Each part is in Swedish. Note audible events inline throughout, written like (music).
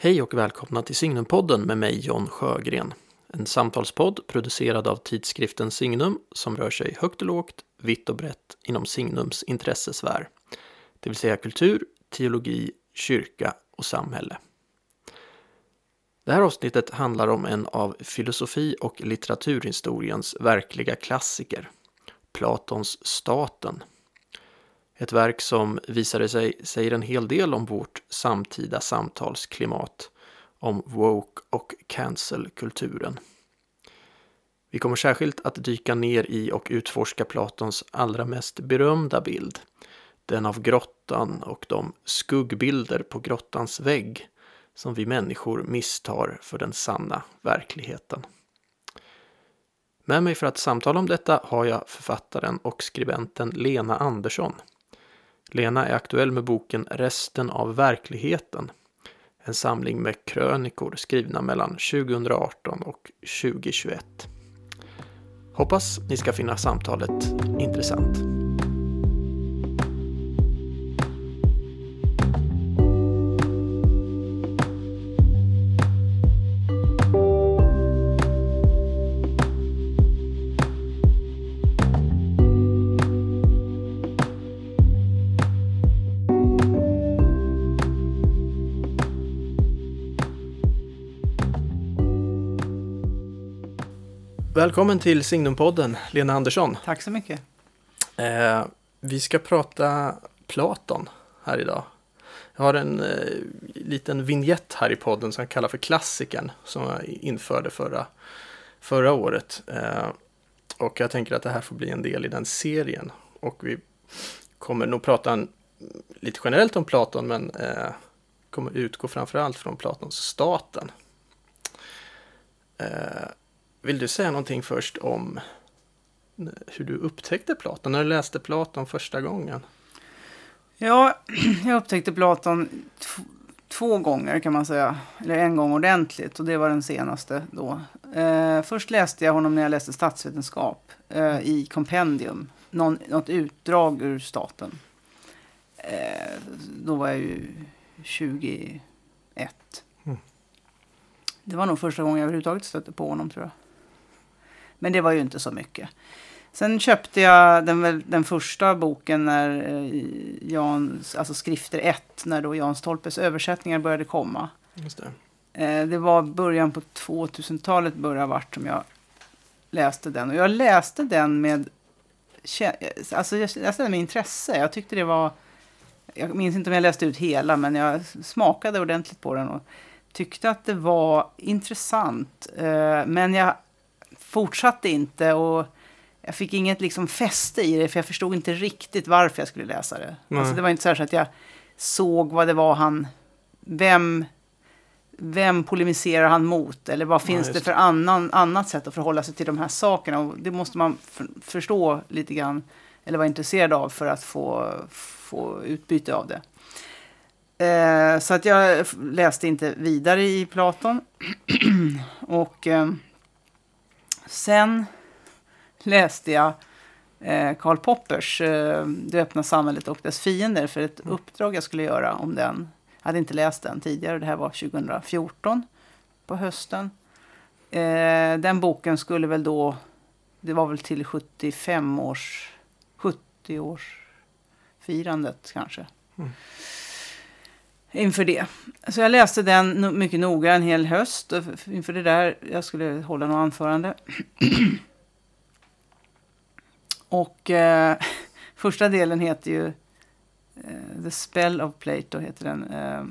Hej och välkomna till Signumpodden med mig John Sjögren. En samtalspodd producerad av tidskriften Signum som rör sig högt och lågt, vitt och brett inom Signums intressesfär. Det vill säga kultur, teologi, kyrka och samhälle. Det här avsnittet handlar om en av filosofi och litteraturhistoriens verkliga klassiker, Platons Staten. Ett verk som visade sig säger en hel del om vårt samtida samtalsklimat, om woke och cancel-kulturen. Vi kommer särskilt att dyka ner i och utforska Platons allra mest berömda bild, den av grottan och de skuggbilder på grottans vägg som vi människor misstar för den sanna verkligheten. Med mig för att samtala om detta har jag författaren och skribenten Lena Andersson. Lena är aktuell med boken Resten av verkligheten. En samling med krönikor skrivna mellan 2018 och 2021. Hoppas ni ska finna samtalet intressant. Välkommen till Signumpodden, Lena Andersson. Tack så mycket. Eh, vi ska prata Platon här idag. Jag har en eh, liten vignett här i podden som jag kallar för klassikern som jag införde förra, förra året. Eh, och jag tänker att det här får bli en del i den serien. Och vi kommer nog prata en, lite generellt om Platon men eh, kommer utgå framförallt från Platons staten. Vill du säga någonting först om hur du upptäckte Platon, när du läste Platon första gången? Ja, (clears throat) jag upptäckte Platon två gånger kan man säga. Eller en gång ordentligt och det var den senaste då. Eh, först läste jag honom när jag läste statsvetenskap eh, i kompendium. Någon, något utdrag ur staten. Eh, då var jag ju 21. Mm. Det var nog första gången jag överhuvudtaget stötte på honom tror jag. Men det var ju inte så mycket. Sen köpte jag den, den första boken när eh, Jan, alltså skrifter 1, när då Jan Stolpes översättningar började komma. Just det. Eh, det var början på 2000-talet började vart som jag läste den. Och jag läste den med, alltså jag läste den med intresse. Jag tyckte det var, jag minns inte om jag läste ut hela, men jag smakade ordentligt på den och tyckte att det var intressant. Eh, men jag fortsatte inte och jag fick inget liksom fäste i det för jag förstod inte riktigt varför jag skulle läsa det. Alltså det var inte så att jag såg vad det var han, vem, vem polemiserar han mot? Eller vad finns ja, det för annan, annat sätt att förhålla sig till de här sakerna? Och det måste man förstå lite grann, eller vara intresserad av för att få, få utbyte av det. Eh, så att jag läste inte vidare i Platon. (clears throat) och... Eh, Sen läste jag eh, Karl Poppers eh, Det öppna samhället och dess fiender för ett mm. uppdrag jag skulle göra om den. Jag hade inte läst den tidigare, det här var 2014 på hösten. Eh, den boken skulle väl då, det var väl till 75 års, 70 års firandet kanske. Mm inför det. Så jag läste den mycket noga en hel höst inför det där. Jag skulle hålla något anförande. (clears throat) Och eh, (laughs) första delen heter ju eh, The Spell of Plato. heter den. Eh,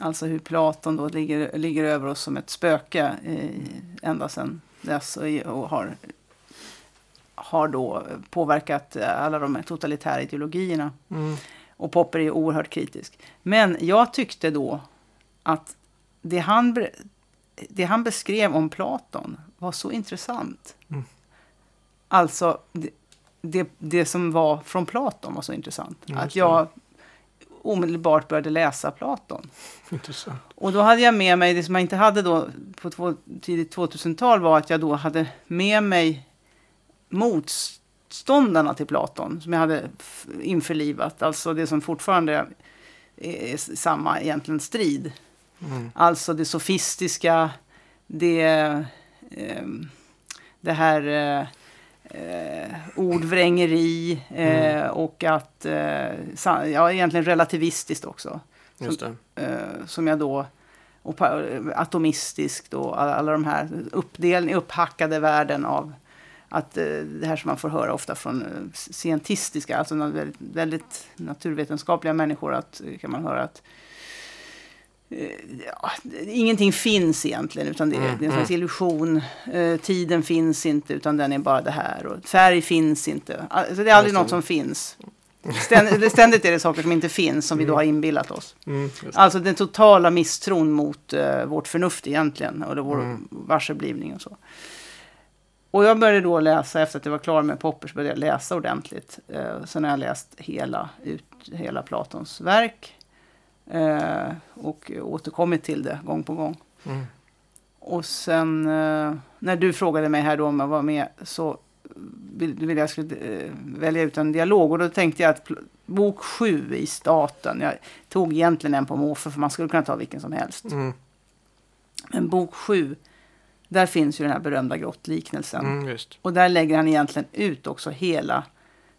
alltså hur Platon då ligger, ligger över oss som ett spöke i, ända sedan dess och, och har, har då påverkat alla de totalitära ideologierna. Mm. Och Popper är oerhört kritisk. Men jag tyckte då att det han, det han beskrev om Platon var så intressant. Mm. Alltså, det, det, det, som var från Platon var så intressant. Mm, att jag omedelbart började läsa Platon. Intressant. Och då hade jag med mig, det som jag inte hade då på två, tidigt 2000-tal var att jag då hade med mig mots motståndarna till Platon som jag hade införlivat. Alltså det som fortfarande är samma egentligen strid. Mm. Alltså det sofistiska, det, eh, det här eh, eh, ordvrängeri eh, Mm. och att, eh, ja egentligen relativistiskt också. Just det. Eh, som jag då, och pa- atomistiskt och alla, alla de här uppdelning, upphackade världen av att eh, det här som man får höra ofta från eh, scientistiska, alltså väldigt, väldigt naturvetenskapliga människor, att eh, kan man höra att ja, ingenting finns egentligen, utan det, är- Mm, det är en slags mm. illusion. Eh, tiden finns inte, utan den är bara det här. Och färg finns inte. Alltså, det är aldrig något som finns. Ständigt, ständigt är det saker som inte finns, som vi då har inbillat oss. Mm. Alltså den totala misstron mot eh, vårt förnuft egentligen, och vår Mm. varseblivning och så. Och jag började då läsa, efter att jag var klar med Popper, så började jag läsa ordentligt. Eh, sen har jag läst hela, ut, hela Platons verk. Eh, och återkommit till det gång på gång. Mm. Och sen eh, när du frågade mig här då om jag var med så ville vill jag skulle eh, välja ut en dialog. Och då tänkte jag att bok sju i staten, jag tog egentligen en på måfå för man skulle kunna ta vilken som helst. Mm. Men bok sju, där finns ju den här berömda grottliknelsen. Mm. Och där lägger han egentligen ut också hela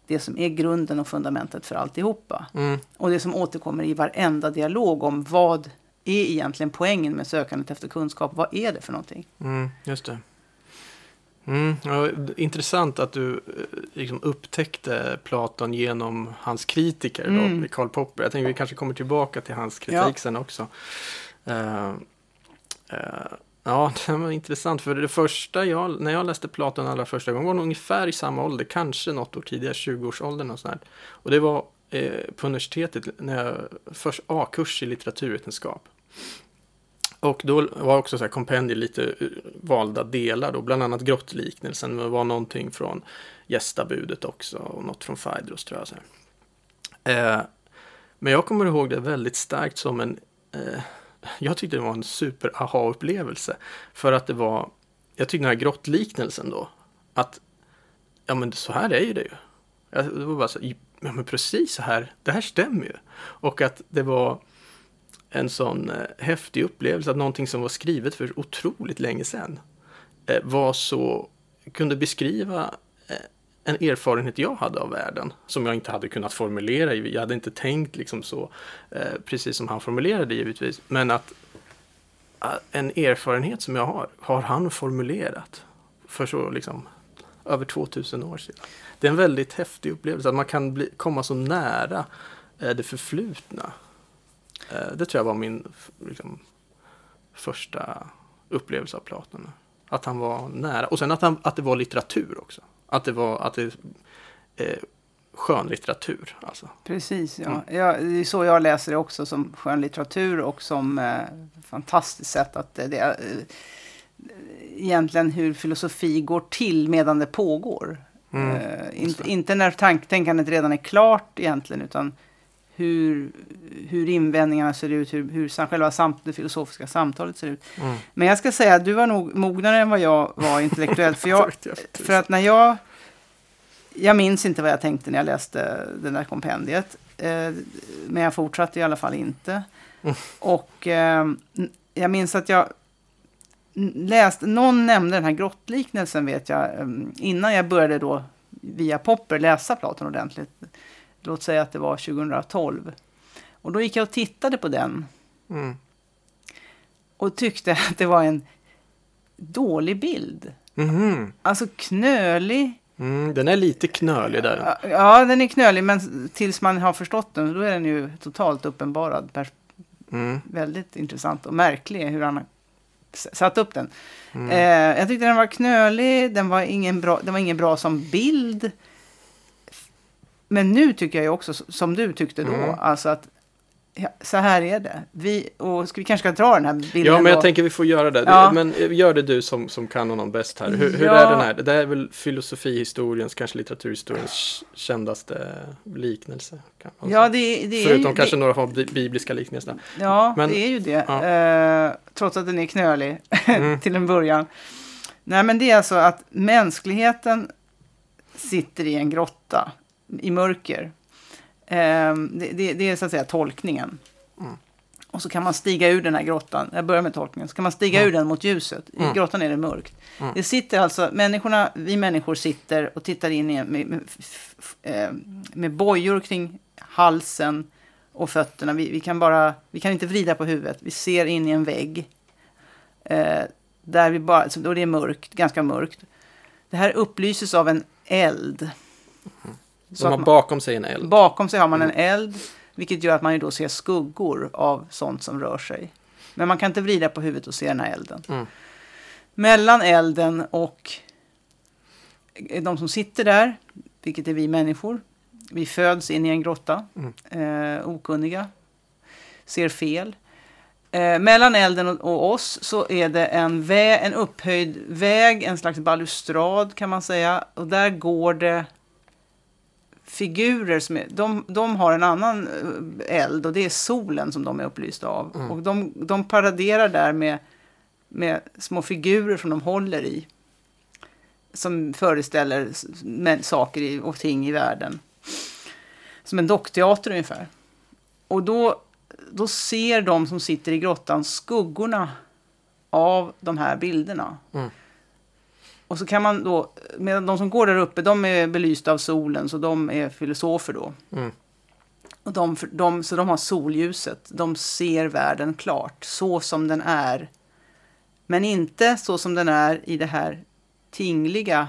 det som är grunden och fundamentet för alltihopa. Mm. Och det som återkommer i varenda dialog om vad är egentligen poängen med sökandet efter kunskap? Vad är det för någonting? Mm, just det. Mm, ja, intressant att du eh, liksom upptäckte Platon genom hans kritiker, Mm. då, Karl Popper. Jag tänker vi kanske kommer tillbaka till hans kritik Ja. sen också. Eh, eh, ja, (laughs) det var intressant. För det första jag, när jag läste Platon allra första gången var nog ungefär i samma ålder, kanske något år tidigare, 20-årsåldern och sådär. Och det var eh, på universitetet, när jag, först A-kurs i litteraturvetenskap. Och då var också så här kompendier lite eh, valda delar då, bland annat grottliknelsen, men det var någonting från gästabudet också och något från Phaedros tror jag. Så. Eh, men jag kommer ihåg det väldigt starkt som en, eh, jag tyckte det var en super aha-upplevelse. För att det var, jag tyckte den här grottliknelsen då, att ja men så här är ju det ju. Det var bara så, ja men precis så här, det här stämmer ju. Och att det var en sån eh, häftig upplevelse att någonting som var skrivet för otroligt länge sedan eh, var så, kunde beskriva en erfarenhet jag hade av världen som jag inte hade kunnat formulera. Jag hade inte tänkt liksom så, eh, precis som han formulerade givetvis, men att eh, en erfarenhet som jag har, har han formulerat för så liksom över 2000 år sedan. Det är en väldigt häftig upplevelse att man kan bli, komma så nära eh, det förflutna. Eh, Det tror jag var min liksom, första upplevelse av Platon. Att han var nära. Och sen att, han, att det var litteratur också. Att det var att det, eh, skönlitteratur. Alltså. Precis, ja. Mm. ja. Det är så jag läser det också, som skönlitteratur och som eh, fantastiskt sätt att det, är eh, egentligen hur filosofi går till medan det pågår. Mm, Eh, inte, inte när tanktänkandet redan är klart egentligen, utan hur, hur invändningarna ser ut, hur, hur själva samt, det filosofiska samtalet ser ut. Mm. Men jag ska säga att du var nog mognare än vad jag var intellektuellt. För, jag, (laughs) för att när jag... Jag minns inte vad jag tänkte när jag läste det där kompendiet. Eh, men jag fortsatte i alla fall inte. Mm. Och eh, jag minns att jag läste, någon nämnde den här grottliknelsen vet jag, eh, innan jag började då via Popper läsa Platon ordentligt. Låt säga att det var 2012. Och då gick jag och tittade på den Mm. och tyckte (laughs) att det var en dålig bild. Mhm. Alltså knölig. Mm, den är lite knölig där. Ja, den är knölig, men tills man har förstått den, då är den ju totalt uppenbarad. Mm. Väldigt intressant och märklig hur han har satt upp den. Mm. Eh, jag tyckte den var knölig, den var ingen bra, den var ingen bra som bild. Men nu tycker jag också, som du tyckte då, Mm. alltså att ja, så här är det. Vi, och ska vi kanske ska dra den här bilden Ja, men jag då? tänker vi får göra det. Ja. Men eh, gör det du som, som kan honom bäst här. Hur, hur Ja. är den här? Det är väl filosofihistoriens, kanske litteraturhistoriens kändaste liknelse. Ja, det, det är Förutom ju, kanske det, några bibliska liknelser. Ja, Men- det är ju det. Eh, trots att den är knölig (laughs) Mm. till en början. Nej, men det är alltså att mänskligheten sitter i en grotta i mörker. Eh, det, det, det är så att säga tolkningen. Och så kan man stiga ur den här grottan, jag börjar med tolkningen, så kan man stiga ur den mot ljuset. I grottan är det mörkt. Det sitter alltså, människorna, vi människor sitter och tittar in med, med, eh, med bojor kring halsen och fötterna. Vi, vi, kan bara, vi kan inte vrida på huvudet, vi ser in i en vägg. Eh, där vi bara, och det är mörkt, ganska mörkt. Det här upplyses av en eld. Så man- bakom sig en eld. Bakom sig har man en eld, vilket gör att man ju då ser skuggor av sånt som rör sig. Men man kan inte vrida på huvudet och se den här elden. Mm. Mellan elden och de som sitter där, vilket är vi människor. Vi föds in i en grotta, eh, okunniga, ser fel. Eh, mellan elden och, och oss så är det en, vä en upphöjd väg, en slags balustrad kan man säga. Och där går det figurer som är, de, de har en annan eh, eld och det är solen som de är upplysta av. Och de, de paraderar där med, med små figurer som de håller i. Som föreställer saker i, och ting i världen. Som en dockteater ungefär. Och då, då ser de som sitter i grottan skuggorna av de här bilderna. Mm. Och så kan man då, medan de som går där uppe, de är belysta av solen, så de är filosofer då. Mm. Och de, de, så de har solljuset, de ser världen klart, så som den är. Men inte så som den är i det här tingliga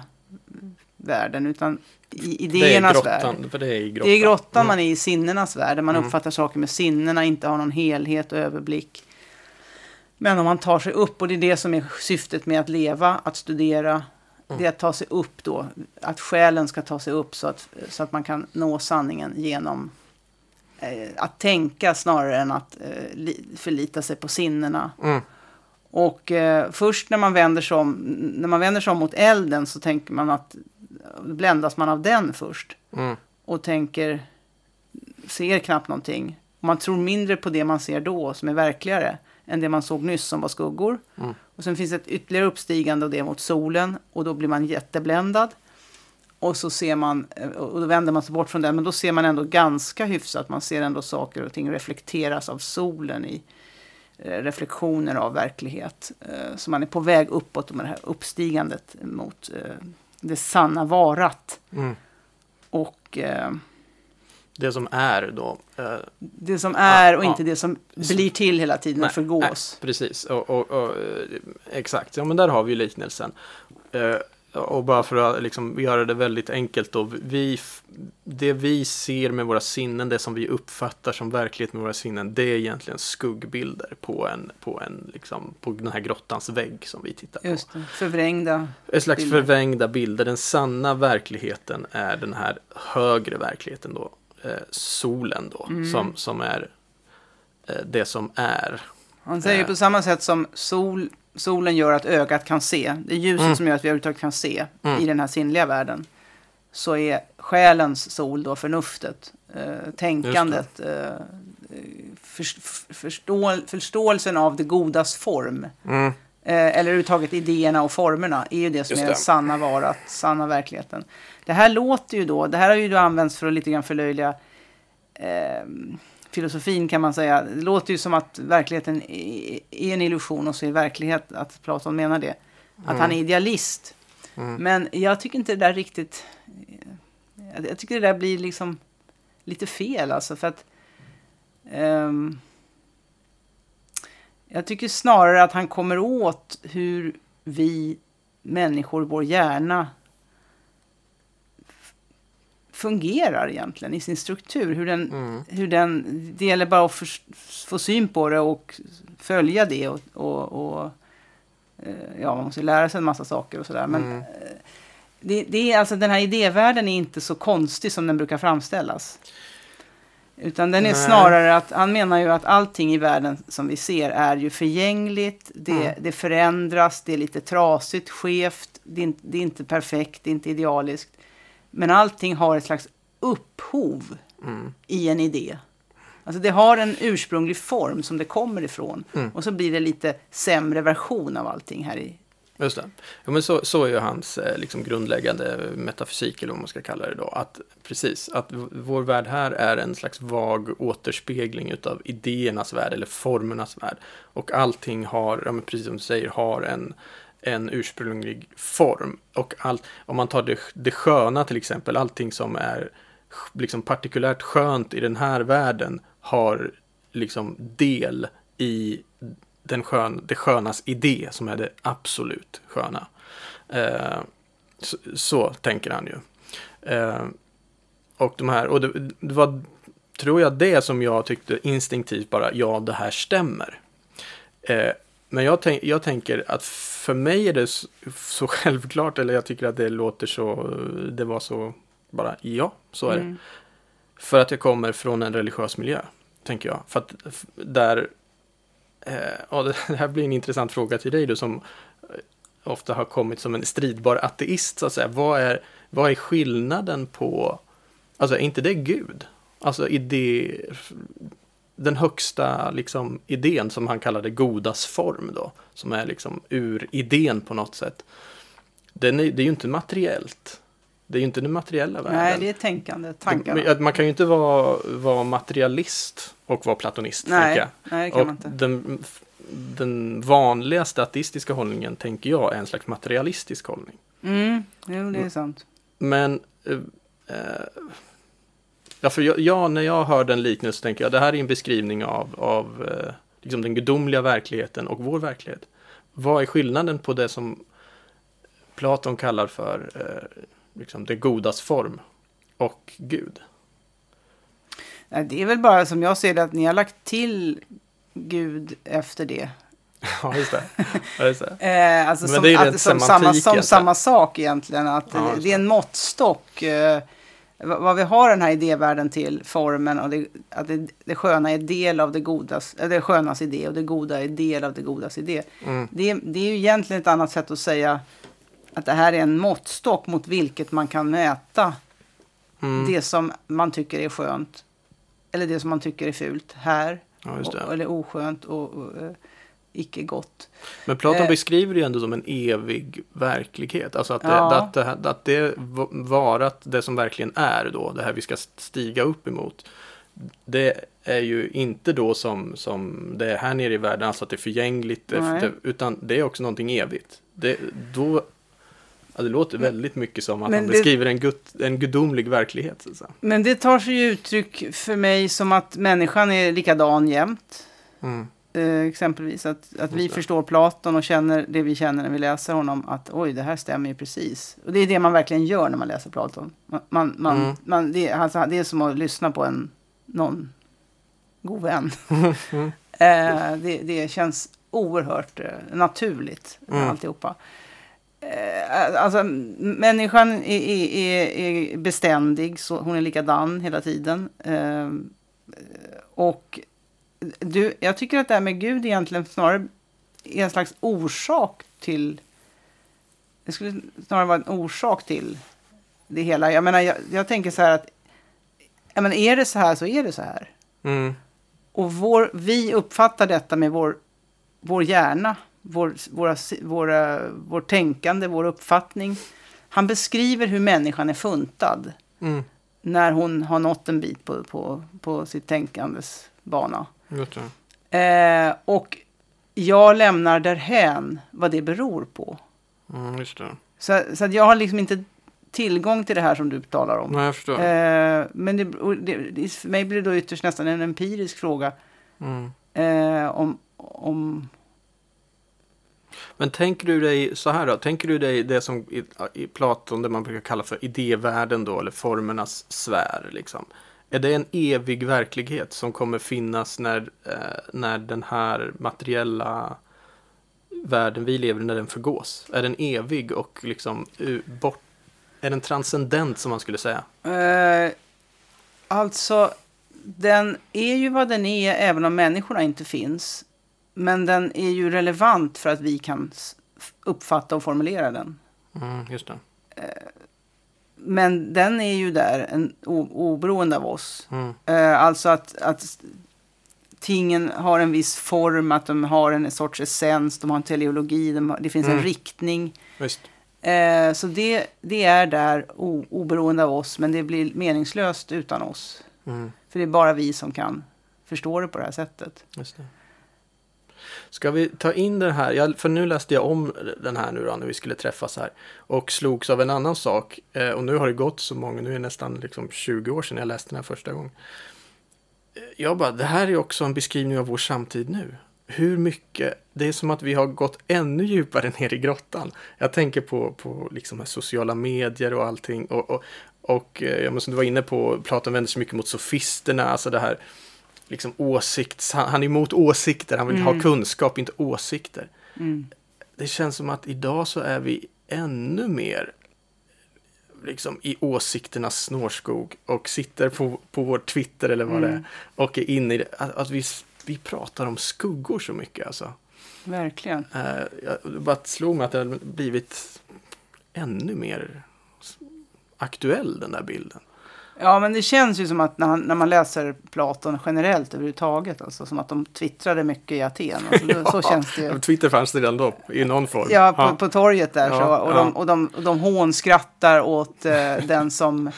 världen, utan i Det är idéernas värld. grottan. För det är i grottan. Det är grottan Mm. man är i sinnenas värld, där man uppfattar saker med sinnena, inte har någon helhet och överblick. Men om man tar sig upp, och det är det som är syftet med att leva, att studera, det är att ta sig upp då. Att själen ska ta sig upp så att, så att man kan nå sanningen genom eh, att tänka snarare än att eh, li, förlita sig på sinnena. Mm. Och eh, först när man, vänder sig om, när man vänder sig om mot elden så tänker man att bländas man av den först Mm. och tänker, ser knappt någonting. Och man tror mindre på det man ser då, som är verkligare, än det man såg nyss som var skuggor. Mm. Och sen finns ett ytterligare uppstigande och det mot solen och då blir man jättebländad. Och så ser man, eh, och då vänder man sig bort från den, men då ser man ändå ganska hyfsat. Man ser ändå saker och ting reflekteras av solen i eh, reflektioner av verklighet. Eh, Så man är på väg uppåt med det här uppstigandet mot eh, det sanna varat. Mm. Och Det som är då. eh, det som är och ja. inte det som blir till hela tiden och förgås. Nej, precis, och, och, och, eh, exakt. Ja, men där har vi ju liknelsen. Eh, och bara för att liksom göra det väldigt enkelt då. Vi, det vi ser med våra sinnen, det som vi uppfattar som verklighet med våra sinnen, det är egentligen skuggbilder på, en, på, en, liksom, på den här grottans vägg som vi tittar på. Just det, förvrängda. Ett slags bilder. förvrängda bilder. Den sanna verkligheten är den här högre verkligheten då. Eh, solen då, Mm. som, som är eh, det som är. Han säger Eh. på samma sätt som sol, solen gör att ögat kan se. Det är ljuset Mm. som gör att vi överhuvudtaget kan se Mm. i den här sinnliga världen. Så är själens sol då förnuftet, eh, tänkandet, eh, för, förstå, förståelsen av det godas form. Mm. Eh, eller överhuvudtaget idéerna och formerna är ju det som Just är det. den sanna varat, sanna verkligheten. Det här låter ju då, det här har ju då använts för att lite grann förlöjliga eh, filosofin kan man säga. Det låter ju som att verkligheten är en illusion och så är verklighet att Platon menar det. Att han är idealist. Mm. Men jag tycker inte det där riktigt... Jag jag tycker det där blir liksom lite fel alltså för att... ehm, jag tycker snarare att han kommer åt hur vi människor, vår hjärna fungerar egentligen i sin struktur. Hur den, Mm. hur den, det gäller bara att förs- få syn på det och följa det. Och, och, och eh, ja, man måste lära sig en massa saker och sådär. Men Mm. eh, det, det är alltså, den här idévärlden är inte så konstig som den brukar framställas. Utan den är Nej. snarare att, han menar ju att allting i världen som vi ser är ju förgängligt, det, Mm. det förändras, det är lite trasigt, skevt, det är, inte, det är inte perfekt, det är inte idealiskt. Men allting har ett slags upphov Mm. i en idé. Alltså det har en ursprunglig form som det kommer ifrån. Mm. Och så blir det lite sämre version av allting här i, Just det. Ja, men så, så är ju hans eh, liksom, grundläggande metafysik, eller vad man ska kalla det då. Att, precis, att vår värld här är en slags vag återspegling utav idéernas värld, eller formernas värld. Och allting har, ja, men precis som du säger, har en, en ursprunglig form. Och allt, om man tar det, det sköna till exempel, allting som är liksom partikulärt skönt i den här världen har liksom del i den skön, det skönas idé som är det absolut sköna. Eh, så, så tänker han ju. Eh, och de här, och det, det var, tror jag, det som jag tyckte instinktivt bara, ja, det här stämmer. Eh, men jag, tänk, jag tänker att för mig är det så, så (laughs) självklart, eller jag tycker att det låter så, det var så, bara ja, så är det. Mm. För att jag kommer från en religiös miljö, tänker jag. För att där... Eh, ja, (laughs) det här blir en intressant fråga till dig du som eh, ofta har kommit som en stridbar ateist, så att säga. Vad är, vad är skillnaden på... Alltså, är inte det Gud? Alltså, idé... Den högsta liksom, idén som han kallade godas form då, som är liksom ur idén på något sätt. Den är, det är ju inte materiellt. Det är ju inte den materiella världen. Nej, det är tänkande, tankarna. Man kan ju inte vara, vara materialist och vara platonist. Nej, nej, det kan och man inte. Den, den vanligaste ateistiska hållningen, tänker jag, är en slags materialistisk hållning. Mm, jo, det är sant. Men eh, eh, ja, för jag, jag, när jag hör den liknelsen tänker jag det här är en beskrivning av, av eh, liksom den gudomliga verkligheten och vår verklighet. Vad är skillnaden på det som Platon kallar för eh, liksom det godas form och Gud? Nej, Det är väl bara som jag ser det att ni har lagt till Gud efter det. (laughs) Ja, just det. Ja, just det. (laughs) Eh, alltså Men som, det att, som, samma, som samma sak egentligen. Att Ja, det, just det är en måttstock. Eh, vad vi har den här idévärlden till, formen och det, att det, det sköna är del av det godas, äh, det skönas idé och det goda är del av det godas idé. Mm. Det, det är ju egentligen ett annat sätt att säga att det här är en måttstock mot vilket man kan mäta Mm. det som man tycker är skönt. Eller det som man tycker är fult här. Ja, och, det. eller oskönt och, och eh, icke gott. Men Platon Eh. beskriver det ju ändå som en evig verklighet. Alltså att det, Ja. att det, att det v- varat det som verkligen är då, det här vi ska stiga upp emot. Det är ju inte då som, som det är här nere i världen, alltså att det är förgängligt, efter, utan det är också någonting evigt. Det, då, ja, det låter väldigt mycket som att Men han det- beskriver en, gud, en gudomlig verklighet. Så säga. Men det tar sig ju uttryck för mig som att människan är likadan jämt. Mm. Eh, exempelvis att, att vi det. förstår Platon och känner det vi känner när vi läser honom. Att oj, det här stämmer ju precis. Och det är det man verkligen gör när man läser Platon. Man, man, man, Mm. man, det, är- alltså, det är som att lyssna på en, någon god vän. (laughs) Eh, det, det känns oerhört eh, naturligt, Mm. alltihopa. Eh, alltså, människan är, är, är, är beständig, så hon är likadan hela tiden. Eh, och du, jag tycker att det här med Gud egentligen snarare är en slags orsak till... Det skulle snarare vara en orsak till det hela. Jag menar, jag, jag tänker så här att... Jag menar, är det så här så är det så här. Mm. Och vår, vi uppfattar detta med vår, vår hjärna, vår, våra, våra, vår tänkande, vår uppfattning. Han beskriver hur människan är funtad Mm. när hon har nått en bit på, på, på sitt tänkandes bana. Eh, och jag lämnar därhän vad det beror på. Mm, det. Så, så att jag har liksom inte tillgång till det här som du talar om. Nej, jag förstår. Eh, men det, det, för mig blir det då ytterst nästan en empirisk fråga. Mm. Eh, om, om... Men tänker du dig så här då? Tänker du dig det som i, i Platon, det man brukar kalla för idévärlden då, eller formernas sfär liksom? Är det en evig verklighet som kommer finnas när, eh, när den här materiella världen vi lever i, när den förgås? Är den evig och liksom uh, bort, är den transcendent som man skulle säga? Eh, alltså, den är ju vad den är även om människorna inte finns. Men den är ju relevant för att vi kan uppfatta och formulera den. Mm, just det. Men den är ju där, en, oberoende av oss. Mm, Eh, alltså att, att tingen har en viss form, att de har en sorts essens, de har en teleologi, de har, det finns Mm. en riktning. Visst. Eh, så det, det är där o, oberoende av oss, men det blir meningslöst utan oss. Mm. För det är bara vi som kan förstå det på det här sättet. Det. Ska vi ta in det här? Jag, för nu läste jag om den här nu då, när vi skulle träffas här. Och slogs av en annan sak. Eh, och nu har det gått så många, nu är det nästan liksom 20 år sedan jag läste den här första gången. Eh, jag bara, det här är också en beskrivning av vår samtid nu. Hur mycket, det är som att vi har gått ännu djupare ner i grottan. Jag tänker på, på liksom här sociala medier och allting. Och, och, och eh, ja, men som du var inne på, Platon vänder sig mycket mot sofisterna, alltså det här liksom åsikts... Han, han är emot åsikter, han vill ha Mm. kunskap, inte åsikter. Mm. Det känns som att idag så är vi ännu mer liksom i åsikternas snårskog och sitter på, på vår Twitter eller vad det är Mm. och är inne i det. Att, att vi, vi pratar om skuggor så mycket alltså. Verkligen. Jag, bara slog mig att det har blivit ännu mer aktuell den där bilden. Ja, men det känns ju som att när, han, när man läser Platon generellt överhuvudtaget, alltså som att de twittrade mycket i Aten. Alltså, då- (laughs) så känns det ju. Twitter fanns det redan då i någon form. Ja, på, på torget där. Ja, så, och, ja. de, och, de, och de hånskrattar åt eh, den som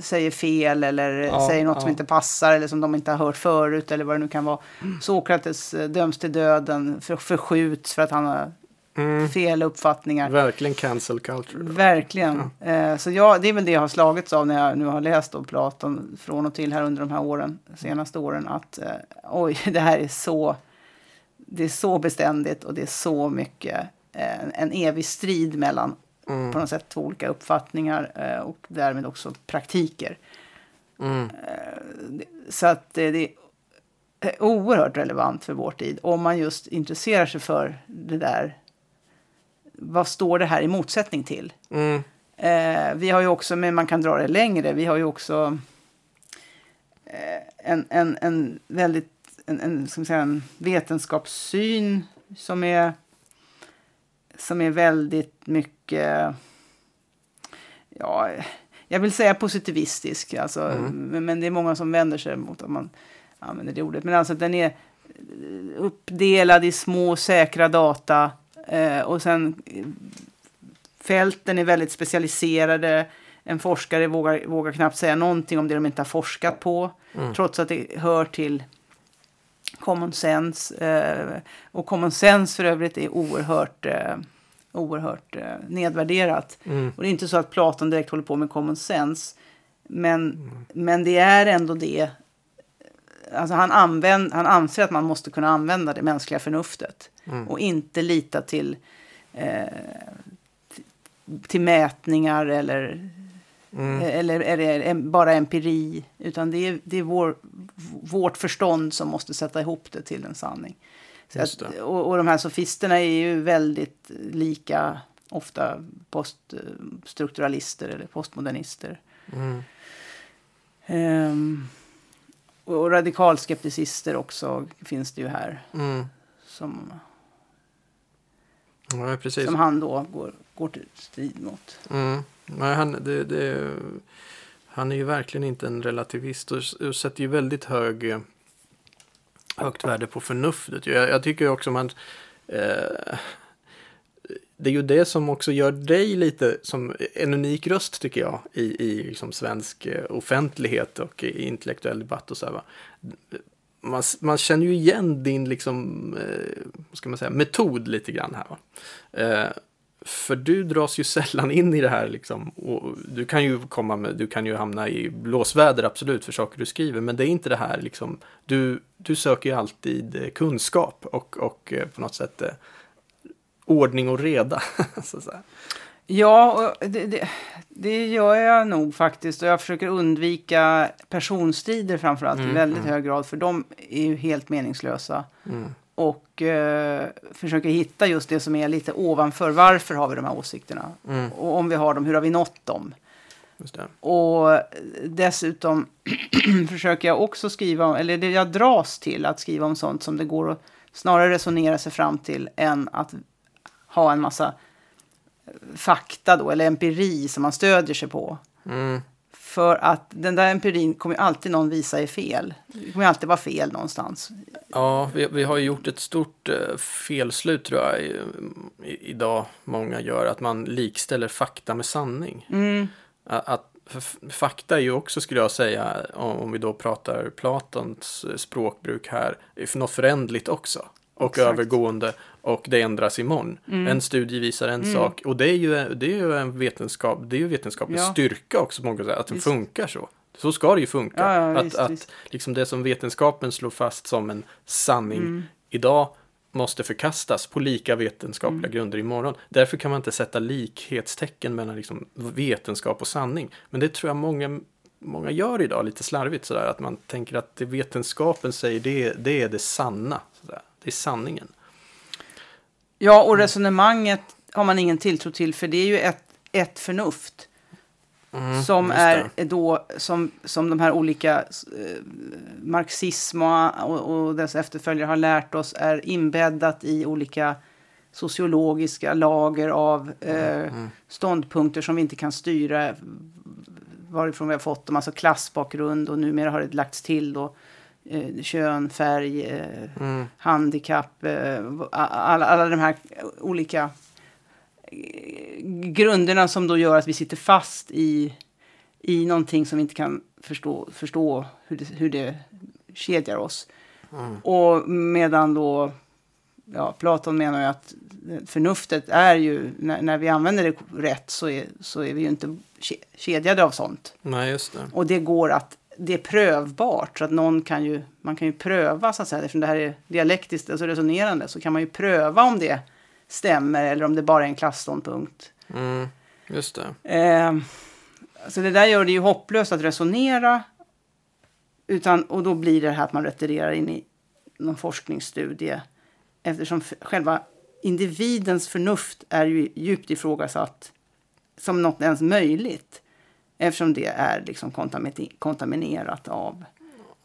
säger fel eller (laughs) Ja, säger något ja. som inte passar eller som de inte har hört förut eller vad det nu kan vara. Sokrates eh, döms till döden, för, förskjuts för att han har Mm, fel uppfattningar. verkligen cancel culture. Verkligen. Eh, så ja, det är väl det jag har slagits av när jag nu har läst då Platon från och till här under de här åren, senaste åren. Att eh, oj, (laughs) det här är så, det är så beständigt och det är så mycket eh, en evig strid mellan Mm, på något sätt två olika uppfattningar och därmed också praktiker. mm, Så att det är oerhört relevant för vår tid om man just intresserar sig för det där. Vad står det här i motsättning till? mm, Eh, vi har ju också, men man kan dra det längre, vi har ju också eh, en, en, en väldigt en, en, ska säga, en vetenskapssyn som är, som är väldigt mycket, ja, jag vill säga positivistisk, alltså, Mm. men, det är många som vänder sig mot att man använder det ordet. Men alltså den är uppdelad i små säkra data och sen eh, fälten är väldigt specialiserade. En forskare vågar, vågar knappt säga någonting om det de inte har forskat på. Mm. Trots att det hör till common sense. Eh, och common sense för övrigt är oerhört, eh, oerhört eh, nedvärderat. mm, Och det är inte så att Platon direkt håller på med common sense. Men, men det är ändå det. Alltså han, använd, han anser att man måste kunna använda det mänskliga förnuftet. Mm. Och inte lita till, eh, till, mätningar eller, mm. eller, eller em- bara empiri. Utan det är, det är vår, vårt förstånd som måste sätta ihop det till en sanning. Att, det. och, och de här sofisterna är ju väldigt lika ofta poststrukturalister eller postmodernister. Mm. Och och radikalskepticister också finns det ju här. Mm. Som, Ja, precis. som han då går, går till strid mot. Mm. Nej, han, det, det, han är ju verkligen inte en relativist och, sätter ju väldigt hög, eh, högt värde på förnuftet. Jag, jag tycker också man... Eh, det är ju det som också gör dig lite som en unik röst tycker jag i, i liksom svensk eh, offentlighet och i intellektuell debatt och så här, va? Man, man känner ju igen din liksom, eh, vad ska man säga, metod lite grann här. Va? Eh, för du dras ju (laughs) sällan in i det här liksom. Och du kan ju komma med, du kan ju hamna i blåsväder absolut för saker du skriver. Men det är inte det här liksom. Du, du söker ju alltid eh, kunskap och, och eh, på något sätt eh, ordning och reda. (laughs) så att säga. Ja, det, det, det gör jag nog faktiskt. Och jag försöker undvika personstrider framförallt Mm, i väldigt mm. hög grad. För de är ju helt meningslösa. Mm. Och eh, försöker hitta just det som är lite ovanför. Varför har vi de här åsikterna? Mm. Och om vi har dem, hur har vi nått dem? Och dessutom (clears throat) försöker jag också skriva, om- eller det jag dras till att skriva om sånt som det går att snarare resonera sig fram till än att ha en massa fakta då, eller empiri som man stödjer sig på. Mm. För att den där empirin kommer alltid någon visa är fel. Det kommer alltid vara fel någonstans. Ja, vi, vi har gjort ett stort eh, felslut tror jag i, i, idag. Många gör att man likställer fakta med sanning. Mm. Att, fakta är ju också, skulle jag säga, om, om vi då pratar Platons eh, språkbruk här, är något förändligt också. Och Exakt. övergående och det ändras imorgon. Mm. En studie visar en Mm. sak och det är ju, det är ju en vetenskap, det är ju vetenskaplig Ja. styrka också många sätt, att den Visst. funkar så. Så ska det ju funka. Ja, ja, att visst, att visst. liksom det som vetenskapen slår fast som en sanning Mm. idag måste förkastas på lika vetenskapliga Mm. grunder imorgon. Därför kan man inte sätta likhetstecken mellan liksom vetenskap och sanning. Men det tror jag många, många gör idag lite slarvigt sådär. Att man tänker att det vetenskapen säger det, det är det sanna. Sådär. Det är sanningen. Ja, och resonemanget har man ingen tilltro till för det är ju ett, ett förnuft. Mm, som är det. då som, som de här olika eh, marxism och, och, och dess efterföljare har lärt oss är inbäddat i olika sociologiska lager av eh, Mm. ståndpunkter som vi inte kan styra varifrån vi har fått dem, alltså klassbakgrund och numera har det lagts till då eh, kön, färg, eh, Mm. handikapp, eh, alla, alla de här olika eh, grunderna som då gör att vi sitter fast i, i någonting som vi inte kan förstå, förstå hur, det, hur det kedjar oss. Mm. Och medan då ja, Platon menar ju att förnuftet är ju, när, när vi använder det rätt så är, så är vi ju inte ke- kedjade av sånt. Nej, just det. Och det går att, det är prövbart, så att någon kan ju, man kan ju pröva så att säga, eftersom det här är dialektiskt, alltså resonerande, så kan man ju pröva om det stämmer eller om det bara är en klassståndpunkt. Mm. Just det. Eh, så det där gör det ju hopplöst att resonera. Utan, och då blir det här att man retirerar in i någon forskningsstudie. Eftersom själva individens förnuft är ju djupt ifrågasatt som något ens möjligt. Eftersom det är liksom kontamine- kontaminerat av,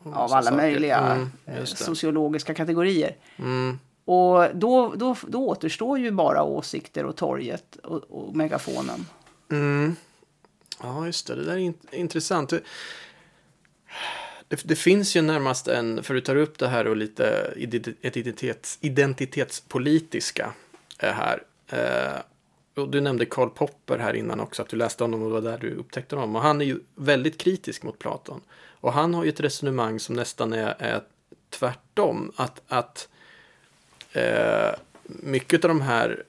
av Massa alla saker. möjliga Mm, eh, sociologiska kategorier. Mm. Och då, då, då återstår ju bara åsikter och torget och, och megafonen. Mm. Ja, just det. Det där är int- intressant. Det, det, finns ju närmast en, för du tar upp det här och lite identitets, identitetspolitiska eh, här. Och du nämnde Karl Popper här innan också, att du läste honom och det var där du upptäckte honom. Och han är ju väldigt kritisk mot Platon. Och han har ju ett resonemang som nästan är, är tvärtom. Att, att eh, mycket av de här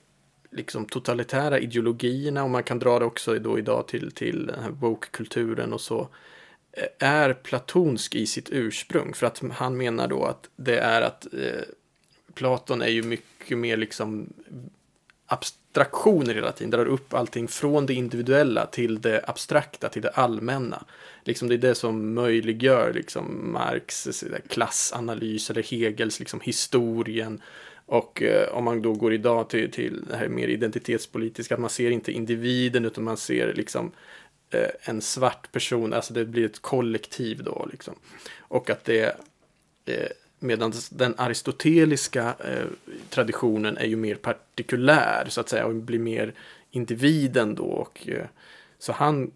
liksom totalitära ideologierna och man kan dra det också då idag till, till den här bokkulturen och så eh, är platonsk i sitt ursprung för att han menar då att det är att eh, Platon är ju mycket mer liksom abstraktioner hela tiden, drar upp allting från det individuella till det abstrakta, till det allmänna. Liksom det är det som möjliggör liksom Marx klassanalys eller Hegels liksom historien och eh, om man då går idag till, till det här mer identitetspolitiska, att man ser inte individen utan man ser liksom eh, en svart person, alltså det blir ett kollektiv då liksom. Och att det, eh, medan den aristoteliska eh, traditionen är ju mer partikulär så att säga och blir mer individen då. Och, eh, så han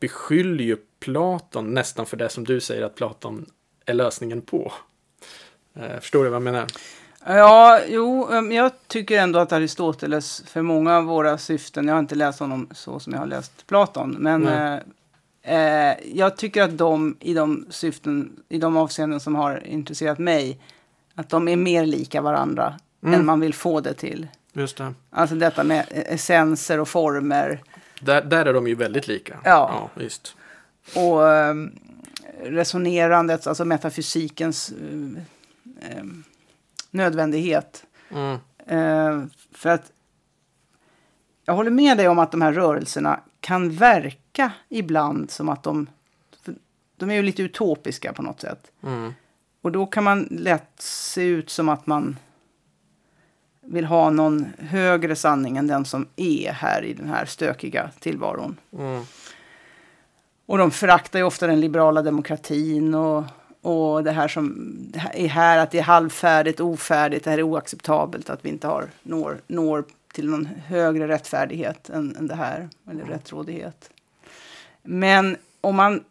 beskyller ju Platon nästan för det som du säger att Platon är lösningen på. Eh, förstår du vad jag menar? Ja, jo, um, jag tycker ändå att Aristoteles för många av våra syften, jag har inte läst honom så som jag har läst Platon, men Nej. Eh, eh, jag tycker att de i de syften, i de avseenden som har intresserat mig, att de är mer lika varandra Mm. än man vill få det till. Just det. Alltså detta med essenser och former Där, där är de ju väldigt lika. Ja. ja visst. och um, resonerandet, alltså metafysikens um, um, nödvändighet. Mm. Eh, för att jag håller med dig om att de här rörelserna kan verka ibland som att de... De är ju lite utopiska på något sätt. Mm. Och då kan man lätt se ut som att man vill ha någon högre sanning än den som är här i den här stökiga tillvaron. Mm. Och de föraktar ju ofta den liberala demokratin och, och det här som det här är här, att det är halvfärdigt, ofärdigt, det här är oacceptabelt, att vi inte har, når, når till någon högre rättfärdighet än, än det här, eller rättrådighet. Men om man...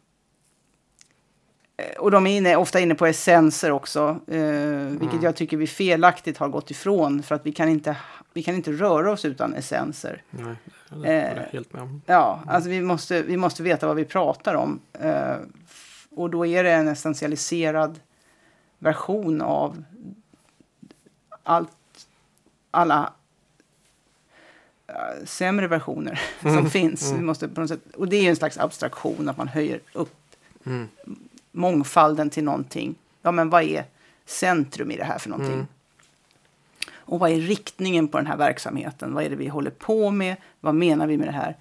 eh, Och de är inne, ofta inne på essenser också, eh, vilket Mm. jag tycker vi felaktigt har gått ifrån. För att vi kan inte, vi kan inte röra oss utan essenser. Nej, det jag Eh, helt med om. Ja, alltså vi måste, vi måste veta vad vi pratar om. Eh, och då är det en essentialiserad version av allt, alla sämre versioner (laughs) som finns. Vi måste på något sätt, och det är en slags abstraktion, att man höjer upp Mm. mångfalden till någonting. Ja, men vad är centrum i det här för någonting? Mm. Och vad är riktningen på den här verksamheten? Vad är det vi håller på med? Vad menar vi med det här?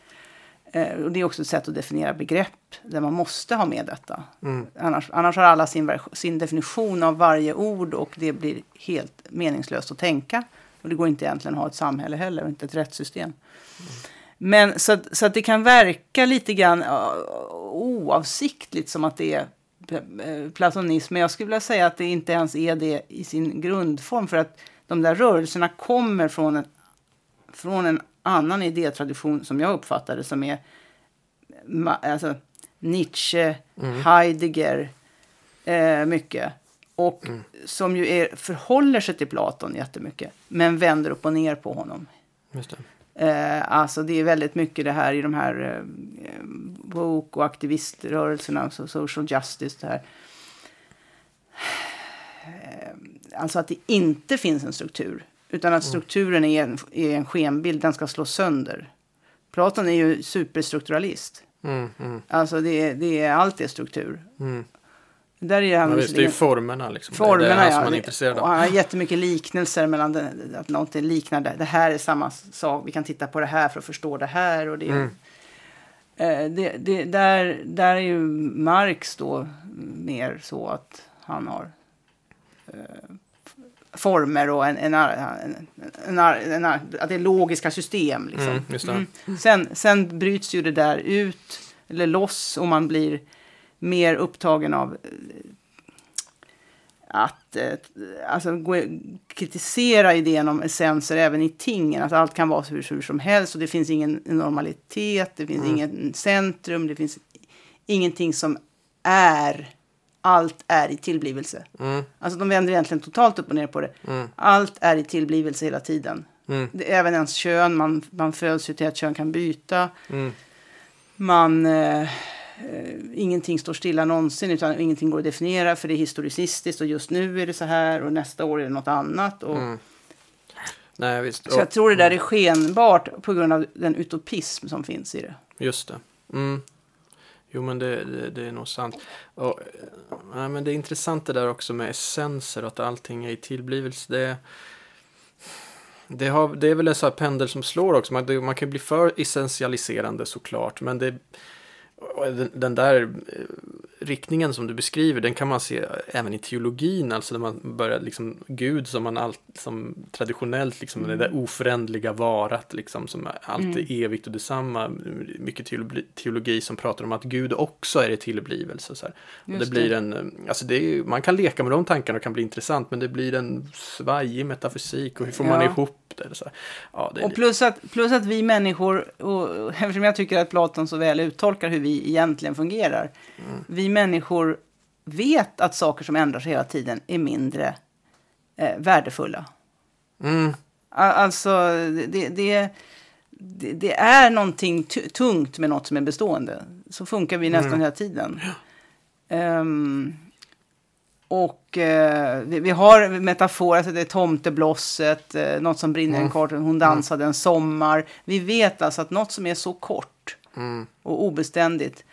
Eh, och det är också ett sätt att definiera begrepp där man måste ha med detta. Mm. Annars, annars har alla sin, sin definition av varje ord och det blir helt meningslöst att tänka. Och det går inte egentligen att ha ett samhälle heller och inte ett rättssystem. Men så, så att det kan verka lite grann oavsiktligt som att det är platonism. Men jag skulle vilja säga att det inte ens är det i sin grundform. För att de där rörelserna kommer från en, från en annan idétradition som jag uppfattar det som är alltså, Nietzsche, Heidegger, eh, mycket. Och som ju är, förhåller sig till Platon jättemycket, men vänder upp och ner på honom. Just det. Eh, alltså det är väldigt mycket det här i de här eh, woke och aktiviströrelserna, så social justice det här. Eh, alltså att det inte finns en struktur, utan att strukturen är en, är en skenbild, den ska slås sönder. Platon är ju superstrukturalist. Mm, mm, Alltså det är, det är allt är struktur. mm. Där är han Ja, visst, det är ju formerna liksom. Formerna, det är det ja. som man är intresserad av. han har jättemycket liknelser mellan det, att något liknar det. Det här är samma sak. Vi kan titta på det här för att förstå det här. Och det, Mm. eh, det, det, där, där är ju Marx då mer så att han har eh, former och en, en, en, en, att det är logiska system. Liksom. Mm. Mm. Sen, sen bryts ju det där ut, eller loss, och man blir mer upptagen av eh, att eh, alltså, kritisera idén om essenser även i tingen. Att allt kan vara hur, hur som helst och det finns ingen normalitet, det finns ingen centrum, det finns ingenting som är. Allt är i tillblivelse. Mm, Alltså de vänder egentligen totalt upp och ner på det. mm, Allt är i tillblivelse hela tiden. mm, Det, även ens kön, man, man föds ju till att kön kan byta. mm, Man, eh, ingenting står stilla någonsin, utan ingenting går att definiera för det är historicistiskt och just nu är det så här och nästa år är det något annat. Och, mm. Nej, visst. Så jag tror det där är skenbart på grund av den utopism som finns i det. Just det. Mm. Jo, men det, det, det är nog sant. Och, eh, nej, men det är intressant det där också med essenser, att allting är i tillblivelse. Det, det, har, det är väl en sån här pendel som slår också. Man, man kan bli för essentialiserande såklart, men det, och den, den där eh, riktningen som du beskriver, den kan man se även i teologin, alltså när man börjar liksom Gud som man allt, som traditionellt liksom det där oförändliga varat liksom som är alltid evigt och detsamma. Mycket teologi, teologi som pratar om att Gud också är i tillblivelse. Så det Just blir det. en, eh, alltså det är, man kan leka med de tankarna och kan bli intressant, men det blir en svajig metafysik och hur får man Ja. ihop det? Så. Ja, det Och plus att, plus att vi människor, och eftersom jag tycker att Platon så väl uttolkar hur vi egentligen fungerar. Vi människor vet att saker som ändrar sig hela tiden är mindre eh, värdefulla. Mm, Alltså, det, det, det, det är någonting tu- tungt med något som är bestående. Så funkar vi nästan hela tiden. Ehm, och eh, vi, vi har metaforer, alltså det är tomteblosset, uh, något som brinner i en kort, hon dansade en sommar. Vi vet alltså att något som är så kort mm, och obeständigt,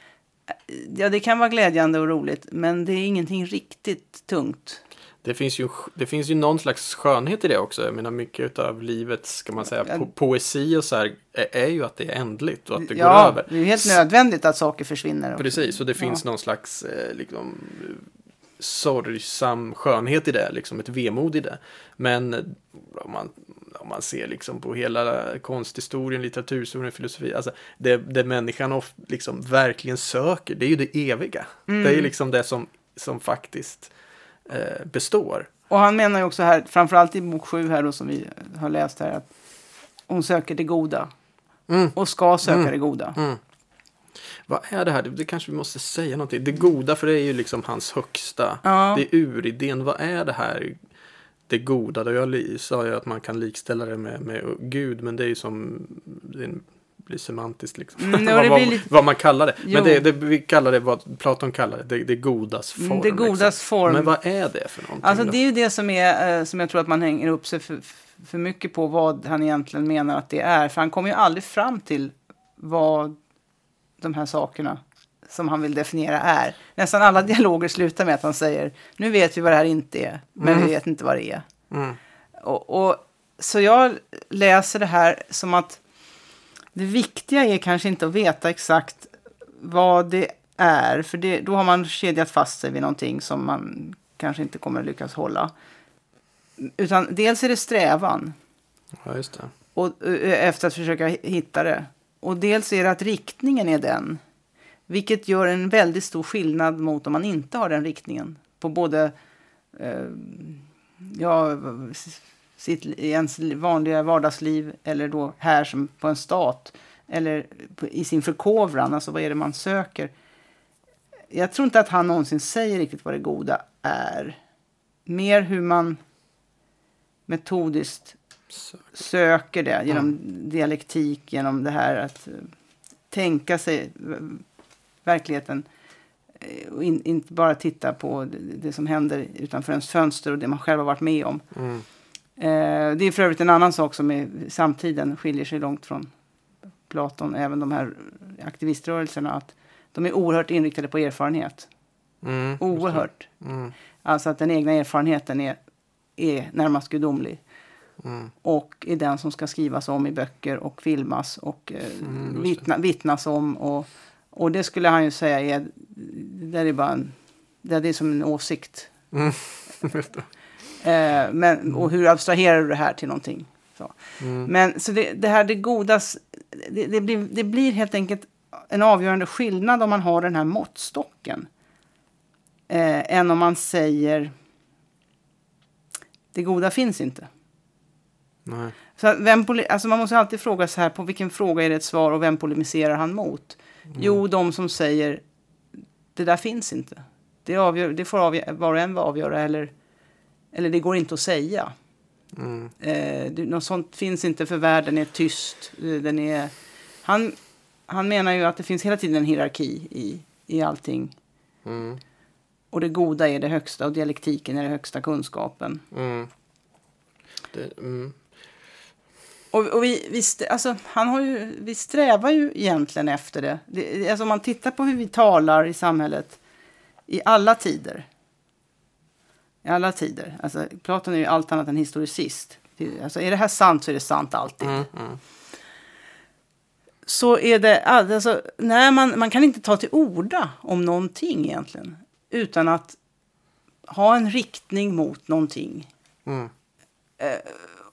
ja det kan vara glädjande och roligt, men det är ingenting riktigt tungt. Det finns, ju, det finns ju någon slags skönhet i det också. Jag menar mycket av livets, ska man säga, Ja. po poesi och så här är, ju att det är ändligt och att det går ja, över. det är ju helt nödvändigt att saker försvinner. Precis, och det finns någon slags eh, liksom, sorgsam skönhet i det, liksom ett vemod i det. Men om man, om man ser liksom på hela konsthistorien, litteraturhistorien, filosofi, alltså det, det människan of, liksom verkligen söker, det är ju det eviga. Det är ju liksom det som, som faktiskt eh, består. Och han menar ju också här, framförallt i bok 7 här då, som vi har läst här, att hon söker det goda. Mm. Och ska söka Mm. det goda. Mm. Vad är det här? Det, det kanske vi måste säga någonting. Det goda, för det är ju liksom hans högsta. Ja. Det är uridén. Vad är det här? Det goda. Då jag sa ju att man kan likställa det med, med Gud. Men det är ju som... Det blir semantiskt liksom. Mm, (laughs) vad, vad, lite- vad man kallar det. Jo. Men det, det, vi kallar det vad Platon kallar det. Det, det godas form. Mm, det godas liksom. form. Men vad är det för någonting? Alltså det är ju det som, är, eh, som jag tror att man hänger upp sig för, för mycket på vad han egentligen menar att det är. För han kommer ju aldrig fram till vad de här sakerna som han vill definiera är. Nästan alla (laughs) dialoger slutar med att han säger nu vet vi vad det här inte är, men Mm. vi vet inte vad det är. Mm. Och, och, så jag läser det här som att det viktiga är kanske inte att veta exakt vad det är, för det, då har man kedjat fast sig vid någonting som man kanske inte kommer att lyckas hålla. Utan dels är det strävan Ja, just det. och, efter att försöka hitta det. Och dels är det att riktningen är den. Vilket gör en väldigt stor skillnad mot om man inte har den riktningen. På både eh, ja, sitt, ens vanliga vardagsliv eller då här som på en stat. Eller i sin förkovran, alltså vad är det man söker. Jag tror inte att han någonsin säger riktigt vad det goda är. Mer hur man metodiskt söker det genom dialektik, genom det här att eh, tänka sig verkligheten eh, och in, inte bara titta på det, det som händer utanför ens fönster och det man själv har varit med om. Mm. Eh, det är för övrigt en annan sak som är samtiden skiljer sig långt från Platon, även de här aktiviströrelserna, att de är oerhört inriktade på erfarenhet. Mm. Oerhört. Mm. Alltså att den egna erfarenheten är, är närmast gudomlig. Mm. och är den som ska skrivas om i böcker och filmas och eh, Mm, vittna, vittnas om. Och, och det skulle han ju säga är, det där är bara en, det är som en åsikt. Mm. Eh, men, och hur abstraherar du det här till någonting? Så. Mm. Men så det, det här det godas, det, det, blir, det blir helt enkelt en avgörande skillnad om man har den här måttstocken. Eh, än om man säger det goda finns inte. Nej. Så vem alltså man måste alltid fråga sig här, på vilken fråga är det ett svar och vem polemiserar han mot? Mm. Jo, de som säger det där finns inte. Det, avgör, det får avgö- var och en avgöra eller, eller det går inte att säga. Mm. Eh, det, något sånt finns inte för världen är tyst. Eh, Den är, han, han menar ju att det finns hela tiden en hierarki i, i allting. Mm. Och det goda är det högsta och dialektiken är den högsta kunskapen. Mm. Det, mm. Och, och vi, vi, alltså, han har ju, vi strävar ju egentligen efter det. det. Alltså om man tittar på hur vi talar i samhället i alla tider. I alla tider. Alltså, Platon är ju allt annat än historicist. Alltså, är det här sant så är det sant alltid. Mm. Mm. Så är det, alltså, när man, man kan inte ta till orda om någonting egentligen. Utan att ha en riktning mot någonting. Mm.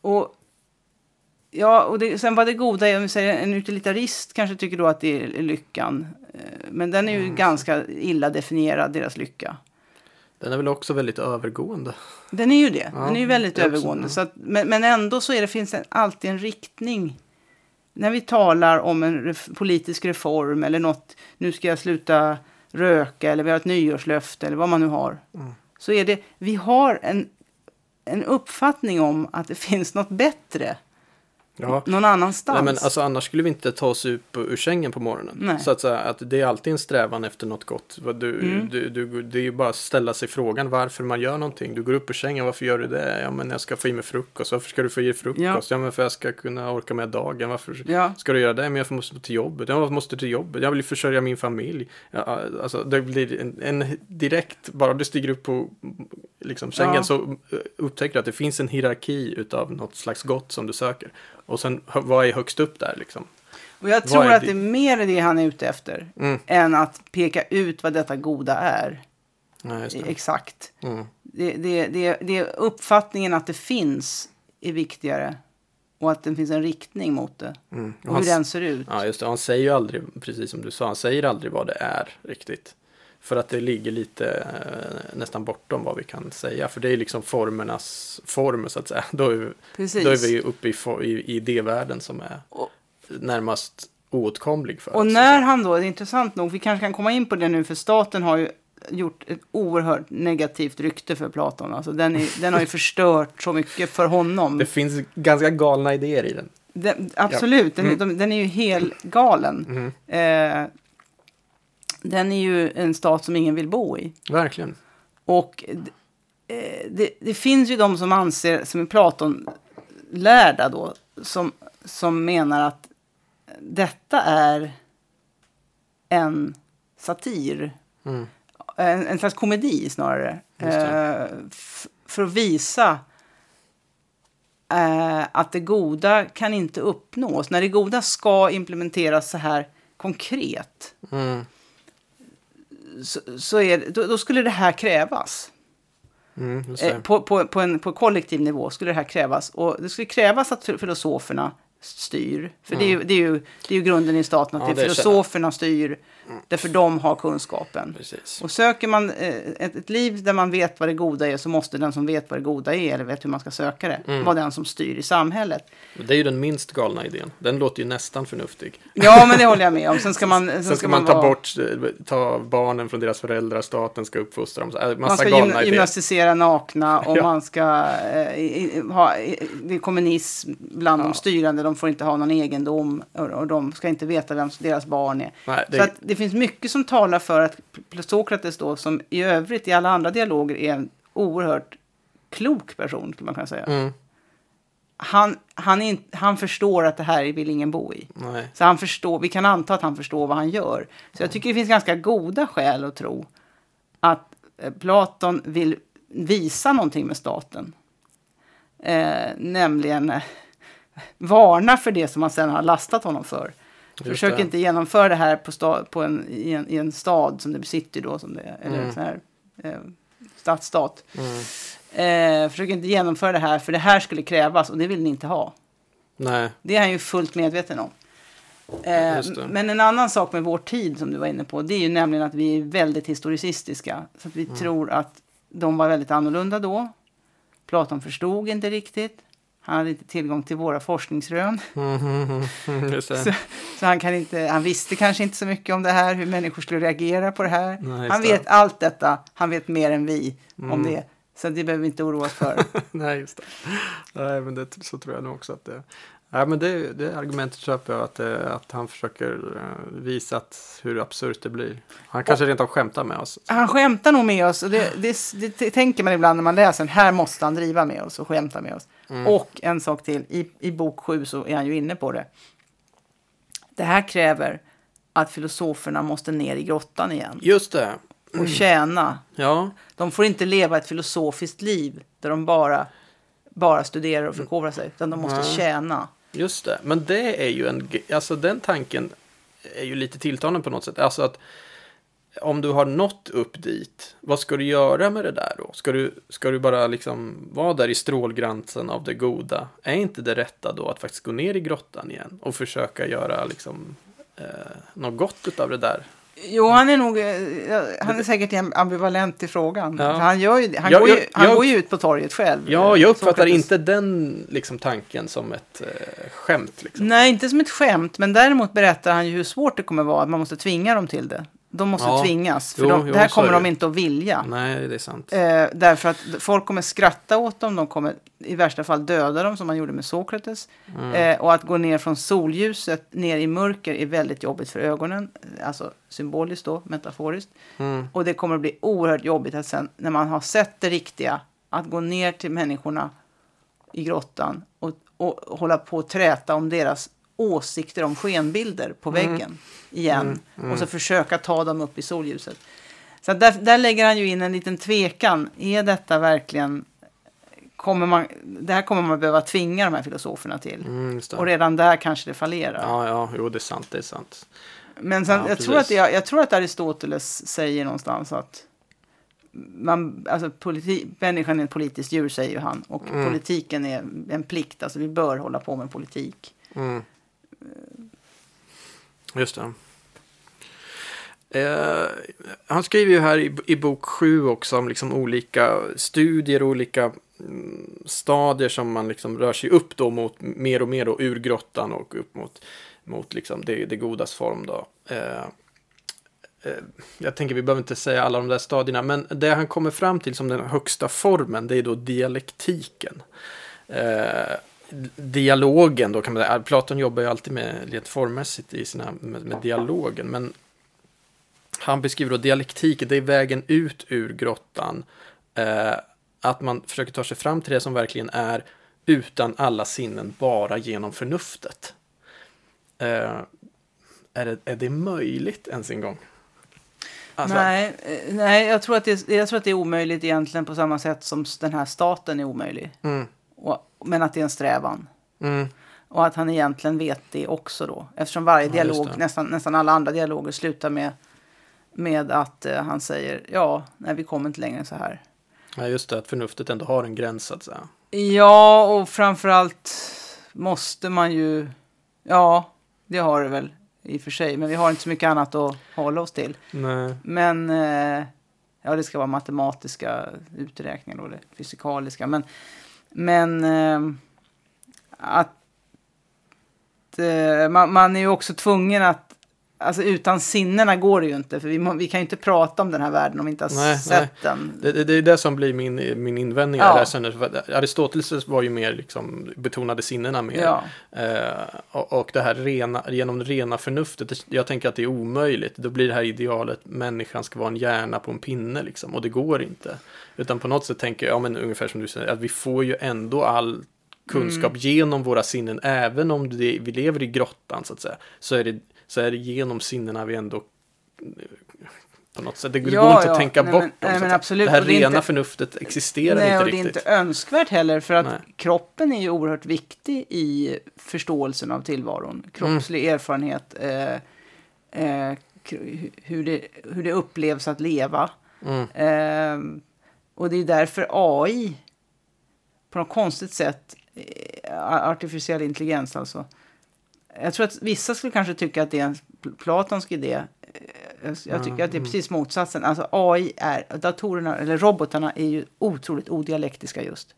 Och, ja, och det, sen vad det goda om säger en utilitarist kanske tycker då att det är lyckan. Eh, Men den är ju ganska illa definierad, deras lycka. Den är väl också väldigt övergående. Den är ju det. Ja, den är ju väldigt är också- övergående. ja. Så att, men, men ändå så är det, finns det alltid en riktning. När vi talar om en ref, politisk reform eller något, nu ska jag sluta röka eller vi har ett nyårslöfte eller vad man nu har. Mm. Så är det, vi har en, en uppfattning om att det (laughs) finns något bättre Ja. någon annanstans. Nej, men alltså, annars skulle vi inte ta oss ut på, ur sängen på morgonen. Nej. Så att, säga, att det är alltid en strävan efter något gott. Du, Mm. du, du, det är ju bara att ställa sig frågan varför man gör någonting. Du går upp ur sängen, varför gör du det? Ja, men jag ska få i mig frukost. Varför ska du få i dig frukost? Ja, men för jag ska kunna orka med dagen. Varför Ja, ska du göra det? Men jag måste till jobbet. Ja, varför måste till jobbet? Jag vill försörja min familj. Ja, alltså, det blir en, en direkt, bara du stiger upp på liksom, sängen Ja. så eh, upptäcker du att det finns en hierarki utav något slags gott som du söker. Och sen, vad är högst upp där liksom? och jag tror att det- är mer det han är ute efter. Mm. Än att peka ut vad detta goda är. Just det. Exakt. Mm. Det, det, det, det är uppfattningen att det finns är viktigare. Och att det finns en riktning mot det. Mm. Och Och han, hur den ser ut. ja, just det. Han säger ju aldrig, precis som du sa, han säger aldrig vad det är riktigt. För att det ligger lite eh, nästan bortom vad vi kan säga. För det är liksom formernas form så att säga. Då är, vi- Precis. då är vi uppe i, i, idévärlden som är Och- närmast oåtkomlig för. Och att när han då, intressant nog, vi kanske kan komma in på det nu, för staten har ju gjort ett oerhört negativt rykte för Platon. Alltså den, är, den har ju (laughs) förstört så mycket för honom. Det finns ganska galna idéer i den. Den, absolut, den, Mm. de, den är ju helt galen. Mm. Eh, den är ju en stat som ingen vill bo i. Verkligen. Och eh, det, det finns ju de som anser, som är Platon-lärda då, som, som menar att detta är en satir. Mm. En, en slags komedi snarare. F- för att visa eh, att det goda kan inte uppnås. När det goda ska implementeras så här konkret Mm. Så, så är, då, då skulle det här krävas. Mm, Eh, på, på, på, en, på kollektiv nivå skulle det här krävas. Och det skulle krävas att filosoferna styr. För det, är ju, det, är ju, det är ju grunden i staten, att Ja, det är filosoferna styr. Därför de har kunskapen. Precis. Och söker man eh, ett, ett liv där man vet vad det goda är så måste den som vet vad det goda är, eller vet hur man ska söka det, Mm. vara den som styr i samhället. Det är ju den minst galna idén. Den låter ju nästan förnuftig. Ja, men det håller jag med om. Sen ska (laughs) man, sen Sen ska man ta vara- bort, eh, ta barnen från deras föräldrar, staten ska uppfostra dem. Äh, Massa Man ska galna idéer. gymnastisera nakna och (laughs) Ja. man ska eh, i- ha, det är kommunism bland Ja. de styrande. De får inte ha någon egendom och, och de ska inte veta vem deras barn är. Nej, det, Så att det finns mycket som talar för att Sokrates då, som i övrigt i alla andra dialoger är en oerhört klok person, skulle man kunna säga. mm, Han, han, inte- han förstår att det här vill ingen bo i. nej. Så han förstår, vi kan anta att han förstår vad han gör. Så jag tycker det finns ganska goda skäl att tro att eh, Platon vill visa någonting med staten. Eh, nämligen eh, varna för det som man sen har lastat honom för. Försök det. inte genomföra det här på sta- på en, i, en, i en stad som det blir city då, som det, eller Mm. sån här eh, stadsstat. Mm. Eh, försök inte genomföra det här, för det här skulle krävas och det vill ni inte ha. Nej, Det är han ju fullt medveten om. Eh, men en annan sak med vår tid som du var inne på, det är ju nämligen att vi är väldigt historicistiska. Så att vi Mm. tror att de var väldigt annorlunda då. Platon förstod inte riktigt. Han hade inte tillgång till våra forskningsrön. Mm, mm, mm. Så, så han, kan inte, han visste kanske inte så mycket om det här, hur människor skulle reagera på det här. Nej, han det. vet allt detta, han vet mer än vi om Mm. det. Så det behöver vi inte oroa oss för. (laughs) Nej, just det. Nej, men det, så tror jag nog också att det men det, det argumentet köper jag, att, det, att han försöker eh, visa att hur absurt det blir. Han kanske rent av skämtar med oss. Han skämtar nog med oss och det, det, det, tänker man ibland när man läser. Här måste han driva med oss och skämta med oss. Mm. Och en sak till, i, i bok 7 så är han ju inne på det. Det här kräver att filosoferna måste ner i grottan igen Just det. och tjäna. Ja, De får inte leva ett filosofiskt liv där de bara, bara studerar och förkovrar sig, utan de måste Nej. tjäna. just det. Men det är ju en... Alltså den tanken är ju lite tilltalande på något sätt. Alltså att om du har nått upp dit, vad ska du göra med det där då? Ska du, ska du bara liksom vara där i strålglansen av det goda? Är inte det rätta då att faktiskt gå ner i grottan igen och försöka göra liksom eh, något gott av det där? Jo, han är nog, eh, han är säkert ambivalent i frågan. Ja. Han, gör ju, han, Jag- går, ju, jag- han jag- går ju ut på torget själv. Ja, jag uppfattar inte den liksom, tanken som ett eh, skämt. Liksom. Nej, inte som ett skämt, men däremot berättar han ju hur svårt det kommer vara att man måste tvinga dem till det. De måste Ja. tvingas, för Jo, de, jo, det här kommer är de det. inte att vilja. Nej, det är sant. Eh, därför att folk kommer skratta åt dem, de kommer i värsta fall döda dem som man gjorde med Sokrates. Mm. Eh, och att gå ner från solljuset ner i mörker är väldigt jobbigt för ögonen. Alltså symboliskt då, metaforiskt. Mm. Och det kommer att bli oerhört jobbigt att sen när man har sett det riktiga, att gå ner till människorna i grottan och, och hålla på och träta om deras åsikter om skenbilder på Mm. väggen igen. Och så försöka ta dem upp i solljuset. Så där, där lägger han ju in en liten tvekan. Är detta verkligen... Kommer man, det här kommer man behöva tvinga de här filosoferna till. Mm. Och redan där kanske det fallerar. Ja, ja, jo, det är sant, det är sant. Men sen, Ja, jag, tror att jag, jag tror att Aristoteles säger någonstans att man, alltså politi, människan är ett politiskt djur, säger han. Och Mm. politiken är en plikt, alltså vi bör hålla på med politik. Mm. Just det. Eh, han skriver ju här i, i bok 7 också om liksom olika studier och olika mm, stadier som man liksom rör sig upp då mot mer och mer då ur grottan och upp mot, mot liksom det, det godas form då. Eh, eh, jag tänker vi behöver inte säga alla de där stadierna, men det han kommer fram till som den högsta formen, det är då dialektiken. Eh, dialogen då kan man säga, Platon jobbar ju alltid med rent formmässigt i sina, med, med dialogen, men han beskriver då dialektiken, det är vägen ut ur grottan. Eh, att man försöker ta sig fram till det som verkligen är utan alla sinnen, bara genom förnuftet. Eh, är, det, är det möjligt ens en gång? Alltså. Nej, eh, nej jag, tror att det, jag tror att det är omöjligt egentligen på samma sätt som den här staten är omöjlig. Mm. Och, men att det är en strävan. Mm. Och att han egentligen vet det också då. Eftersom varje ja, dialog, nästan, nästan alla andra dialoger slutar med, med att uh, han säger ja, nej vi kommer inte längre så här. Ja, just det, att förnuftet ändå har en gräns så att säga. Ja, och framförallt måste man ju, ja, det har det väl i och för sig, men vi har inte så mycket annat att hålla oss till. Nej. Men, uh, ja det ska vara matematiska uträkningar och det fysikaliska, men men eh, att eh, man, man, är ju också tvungen att Alltså utan sinnena går det ju inte, för vi, må, vi kan ju inte prata om den här världen om vi inte har nej, sett nej. den. Det, det, det, är det som blir min, min invändning. Ja. Där. Aristoteles var ju mer, liksom, betonade sinnena mer. Ja. Eh, och, och, det här rena, genom rena förnuftet, jag tänker att det är omöjligt. Då blir det här idealet, människan ska vara en hjärna på en pinne, liksom, och det går inte. Utan på något sätt tänker jag, ja, men ungefär som du säger, att vi får ju ändå all kunskap mm. genom våra sinnen, även om det, vi lever i grottan så att säga, så är det så är det genom sinnena vi ändå på något sätt. Det, ja, går inte ja. att tänka nej, bort men, dem. Nej, men absolut. Det här rena inte, förnuftet existerar nej, inte och riktigt. Det är inte önskvärt heller för att nej. kroppen är ju oerhört viktig i förståelsen av tillvaron. Kroppslig mm. erfarenhet, eh, eh, hur, det, hur det upplevs att leva. Mm. Eh, och det är därför AI på något konstigt sätt, eh, artificiell intelligens alltså, jag tror att vissa skulle kanske tycka att det är en platonsk idé. Jag, jag tycker att det är precis motsatsen. Alltså AI är, datorerna eller robotarna är ju otroligt odialektiska just.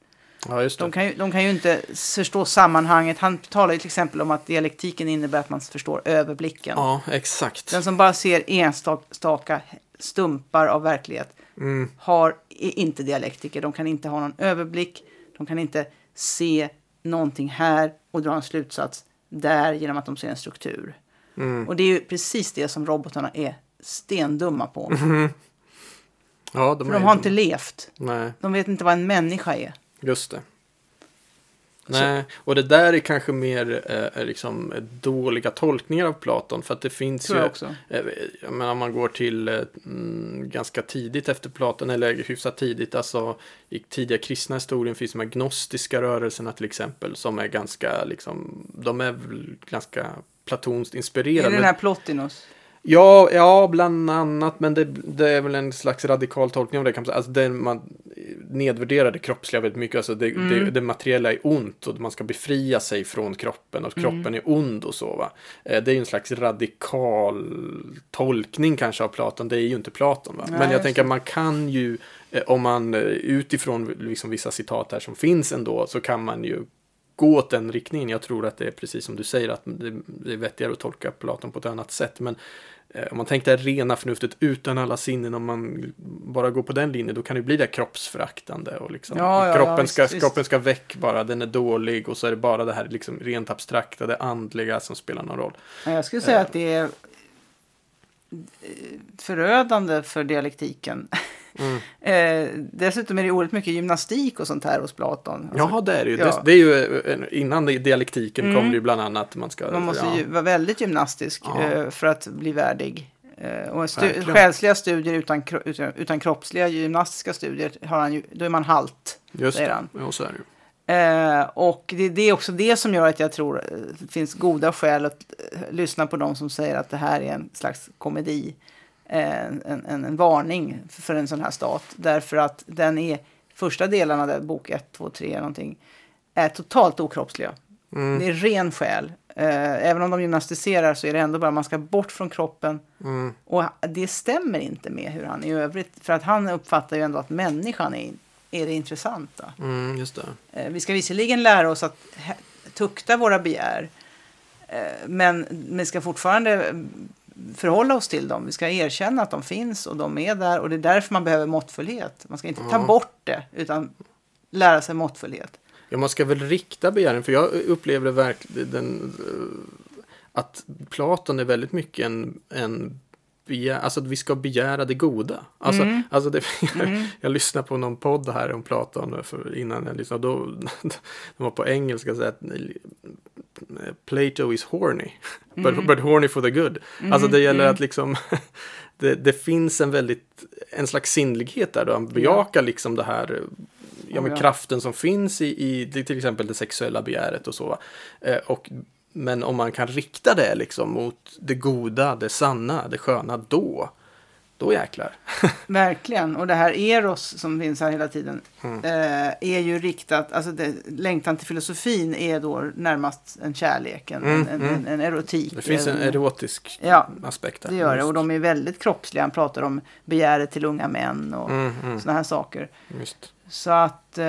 Ja, just de, kan ju, de kan ju inte förstå sammanhanget. Han talar ju till exempel om att dialektiken innebär att man förstår överblicken. Ja, exakt. Den som bara ser enstaka stumpar av verklighet mm. har, är inte dialektiker. De kan inte ha någon överblick. De kan inte se någonting här och dra en slutsats där genom att de ser en struktur. Mm. Och det är ju precis det som robotarna är stendumma på. Mm. Ja, de För de har inte levt. Nej. De vet inte vad en människa är. Just det. Nej, och det där är kanske mer eh, liksom dåliga tolkningar av Platon. För att det finns Tror ju, jag också. Eh, men om man går till eh, ganska tidigt efter Platon, eller hyfsat tidigt, alltså i tidiga kristna historien finns de här gnostiska rörelserna till exempel, som är ganska, liksom, de är ganska platonskt inspirerade. Är det den här Plotinus? Ja, ja, bland annat, men det, det, är väl en slags radikal tolkning av det. Kan man säga. Alltså, det, man nedvärderar det kroppsliga väldigt mycket. Alltså det, mm. det, det, materiella är ont och man ska befria sig från kroppen och kroppen mm. är ond och så. Va? Eh, det är ju en slags radikal tolkning kanske av Platon. Det är ju inte Platon. Va? Nej, men jag tänker att man kan ju, eh, om man eh, utifrån liksom vissa citat här som finns ändå, så kan man ju gå åt den riktningen. Jag tror att det är precis som du säger, att det är vettigare att tolka Platon på ett annat sätt. Men om man tänker det rena förnuftet utan alla sinnen, om man bara går på den linjen, då kan det bli det kroppsföraktande. Och liksom, ja, ja, kroppen, ja, ska, visst, kroppen ska väck bara, den är dålig och så är det bara det här liksom rent abstrakta, det andliga som spelar någon roll. Jag skulle säga uh, att det är förödande för dialektiken. Mm. (laughs) eh, dessutom är det oerhört mycket gymnastik och sånt här hos Platon. Alltså, ja, det är det ju. Ja. Det, är ju eh, innan dialektiken mm. kom det ju bland annat. Man, ska, man måste ja. ju vara väldigt gymnastisk ja. eh, för att bli värdig. Eh, och stu själsliga studier utan, utan, utan kroppsliga gymnastiska studier, har han ju, då är man halt. Just det, han. ja, så är det ju. Eh, och det, det, är också det som gör att jag tror eh, det finns goda skäl att eh, lyssna på de som säger att det här är en slags komedi. Eh, en, en, en, varning för en sån här stat. Därför att den är, första delarna, där, bok 1, 2, 3 någonting, är totalt okroppsliga. Mm. Det är ren själ. Eh, även om de gymnastiserar så är det ändå bara man ska bort från kroppen. Mm. Och det stämmer inte med hur han är i övrigt. För att han uppfattar ju ändå att människan är är det intressanta. Mm, just det. Eh, Vi ska visserligen lära oss att tukta våra begär. eh, Men vi ska fortfarande mm, förhålla oss till dem. Vi ska erkänna att de finns och de är där. Och det är därför man behöver måttfullhet. Man ska inte ta bort det, utan lära sig måttfullhet. Ja, man ska väl rikta begären, för jag upplever verkligen eh, att Platon är väldigt mycket en, en begär, alltså att vi ska begära det goda. Alltså, Mm. alltså det, (laughs) jag lyssnade på någon podd här om Platon för, innan jag lyssnade, då, (laughs) de var på engelska så att Plato is horny, (laughs) but, but horny for the good. Alltså det gäller att liksom det, det finns en väldigt, en slags sinnlighet där då han bejakar liksom det här ja, men Ja. kraften som finns i, i till exempel det sexuella begäret och så. Eh, och, men om man kan rikta det liksom mot det goda, det sanna, det sköna, då, då jäklar. (laughs) Verkligen. Och det här eros som finns här hela tiden Mm. eh, är ju riktat, alltså det, längtan till filosofin är då närmast en kärlek, en, Mm, en, mm. en, en erotik. Det finns en Eh, erotisk Ja, aspekt där. Det gör det och de är väldigt kroppsliga. Han pratar om begäret till unga män och Mm, mm, sådana här saker. just. Så att eh,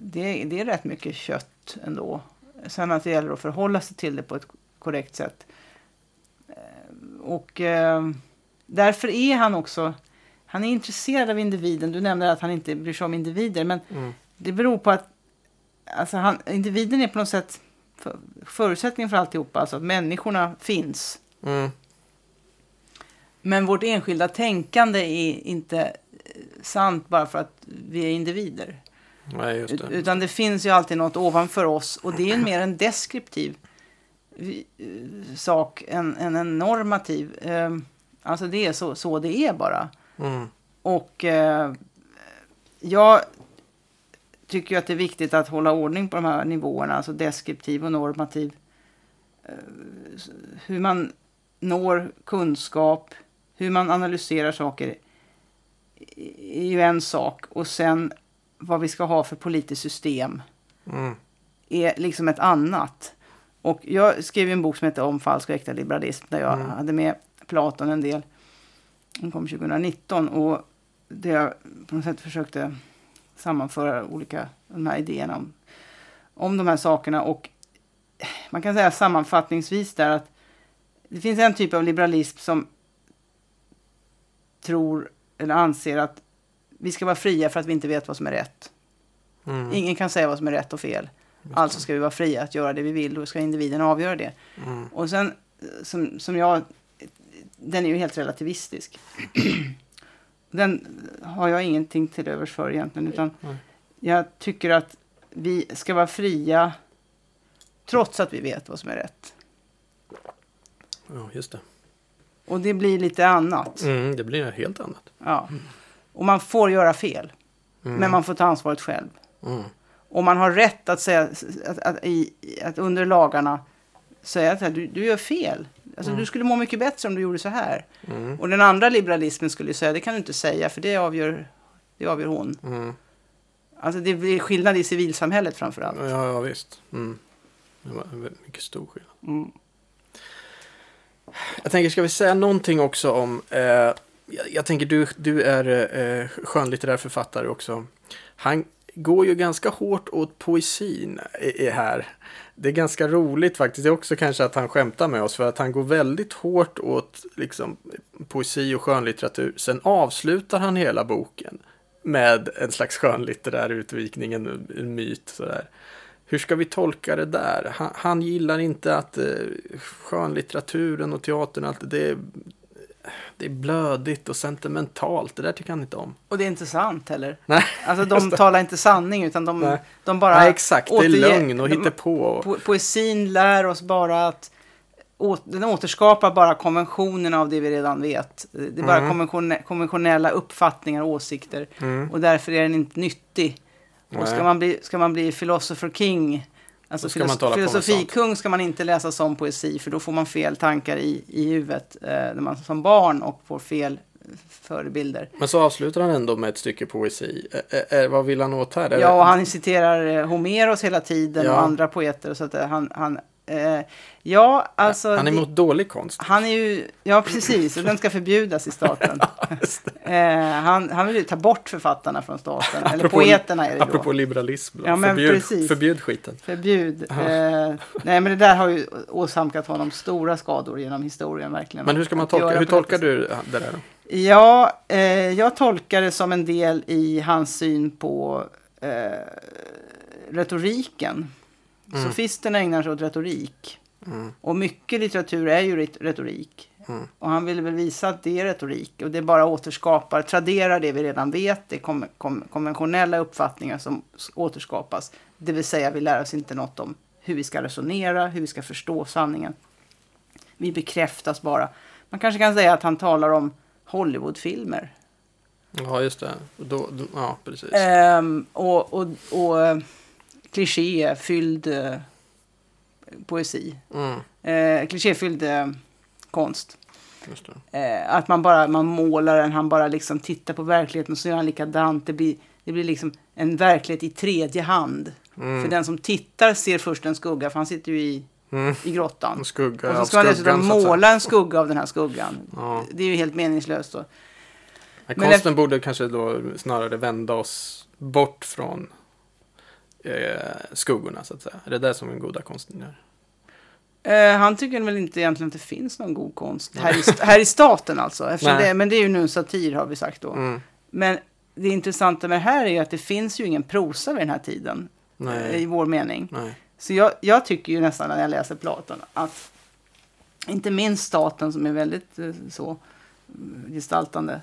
det, det är rätt mycket kött ändå. Sen att det gäller att förhålla sig till det på ett korrekt sätt. Eh, Och eh, därför är han också, han är intresserad av individen. Du nämnde att han inte bryr sig om individer, men Mm. det beror på att alltså han, individen är på något sätt för, förutsättningen för alltihopa, alltså att människorna finns. Mm. Men vårt enskilda tänkande är inte eh, sant bara för att vi är individer. Nej, det. Utan det finns ju alltid något ovanför oss och det är mer en deskriptiv eh, sak än, än en normativ. Eh, Alltså det är så, så det är bara. Mm. Och eh, jag tycker ju att det är viktigt att hålla ordning på de här nivåerna, alltså deskriptiv och normativ. Eh, hur man når kunskap, hur man analyserar saker är ju en sak. Och sen vad vi ska ha för politiskt system Mm. är liksom ett annat. Och jag skrev en bok som heter Om falsk och äkta liberalism där jag Mm. hade med Platon en del. Den kom 2019 och där jag på något sätt försökte sammanföra olika de här idéerna om, om de här sakerna. Och man kan säga sammanfattningsvis där att det finns en typ av liberalism som tror eller anser att vi ska vara fria för att vi inte vet vad som är rätt. Mm. Ingen kan säga vad som är rätt och fel. Alltså ska vi vara fria att göra det vi vill, då ska individen avgöra det. Mm. Och sen, eh, som, som jag, den är ju helt relativistisk. (clears throat) den har jag ingenting till övers för egentligen, utan Nej. jag tycker att vi ska vara fria trots att vi vet vad som är rätt. Ja, just det. Och det blir lite annat. Mm, det blir helt annat. Ja. Och man får göra fel, Mm. men man får ta ansvaret själv. Mm. Och man har rätt att säga att, att, i, att under lagarna säga att du, du gör fel. Alltså, Mm. Du skulle må mycket bättre om du gjorde så här. Mm. Och den andra liberalismen skulle ju säga det kan du inte säga för det avgör, det avgör hon. Mm. Alltså det blir skillnad i civilsamhället framför allt. Ja, ja, visst. Mm. Det var en mycket stor skillnad. Jag tänker, ska vi säga någonting också om... Eh, jag, jag tänker, du, du är eh, skönlitterär författare också. Han går ju ganska hårt åt poesin i, i här. Det är ganska roligt faktiskt. Det är också kanske att han skämtar med oss för att han går väldigt hårt åt liksom, poesi och skönlitteratur. Sen avslutar han hela boken med en slags skönlitterär utvikning, en, en myt sådär. Hur ska vi tolka det där? Han, han gillar inte att eh, skönlitteraturen och teatern, allt det det är blödigt och sentimentalt. Det där tycker han inte om. Och det är inte sant heller. Nej, Alltså de talar inte sanning utan de, Nej. de bara... Nej exakt. Det är lögn och de- hittepå. Po poesin lär oss bara att å, den återskapar bara konventionerna av det vi redan vet. Det är bara Mm. konvention, konventionella uppfattningar och åsikter. Mm. Och därför är den inte nyttig. Och ska man bli, ska man bli philosopher king, alltså Då ska man filos- tala filosofikung ska man inte läsa som poesi för då får man fel tankar i, i huvudet eh, när man som barn och får fel förebilder. Men så avslutar han ändå med ett stycke poesi. Ä- ä- vad vill han åt här? Är Ja, han citerar eh, Homeros hela tiden Ja. och andra poeter så att eh, han, han Eh, ja, alltså... Han är det- emot dålig konst. han är ju, ja precis, och den ska förbjudas i staten. (laughs) eh, han, han vill ju ta bort författarna från staten, eller Apropå- poeterna är det Apropå då. liberalism. Ja, förbjud, precis. förbjud skiten. Förbjud. Eh, nej, men det där har ju åsamkat honom stora skador genom historien verkligen. Men hur ska man tolka, hur det tolkar du det där då? Ja, eh, jag tolkar det som en del i hans syn på eh, retoriken. Mm. Sofisterna ägnar sig åt retorik. Mm. Och mycket litteratur är ju ret- retorik. Mm. Och han ville väl visa att det är retorik. Och det bara återskapar, traderar det vi redan vet. Det är kom, kom, konventionella uppfattningar som återskapas. Det vill säga vi lär oss inte något om hur vi ska resonera, hur vi ska förstå sanningen. Vi bekräftas bara. Man kanske kan säga att han talar om Hollywoodfilmer. Ja, just det. Då, då, ja, precis. Ehm, och och, och eh, klichéfylld eh, poesi. Mm, Eh, klichéfylld eh, konst. Eh, att man bara man målar den, han bara liksom tittar på verkligheten och så gör han likadant. Det blir, det blir liksom en verklighet i tredje hand. Mm. För den som tittar ser först en skugga, för han sitter ju i, Mm. i grottan. Och så ska man dessutom skuggan, måla en skugga av den här skuggan. Ja. Det är ju helt meningslöst. Då. Men konsten borde kanske då snarare vända oss bort från skuggorna, så att säga. Är det det som den goda konsten gör? Eh, han tycker väl inte egentligen att det finns någon god konst här i, här i staten alltså. Det, men det är ju nu en satir har vi sagt då. Mm. Men det intressanta med det här är ju att det finns ju ingen prosa vid den här tiden. eh, I vår mening. Nej. Så jag, jag tycker ju nästan när jag läser Platon att inte minst staten som är väldigt eh, så gestaltande.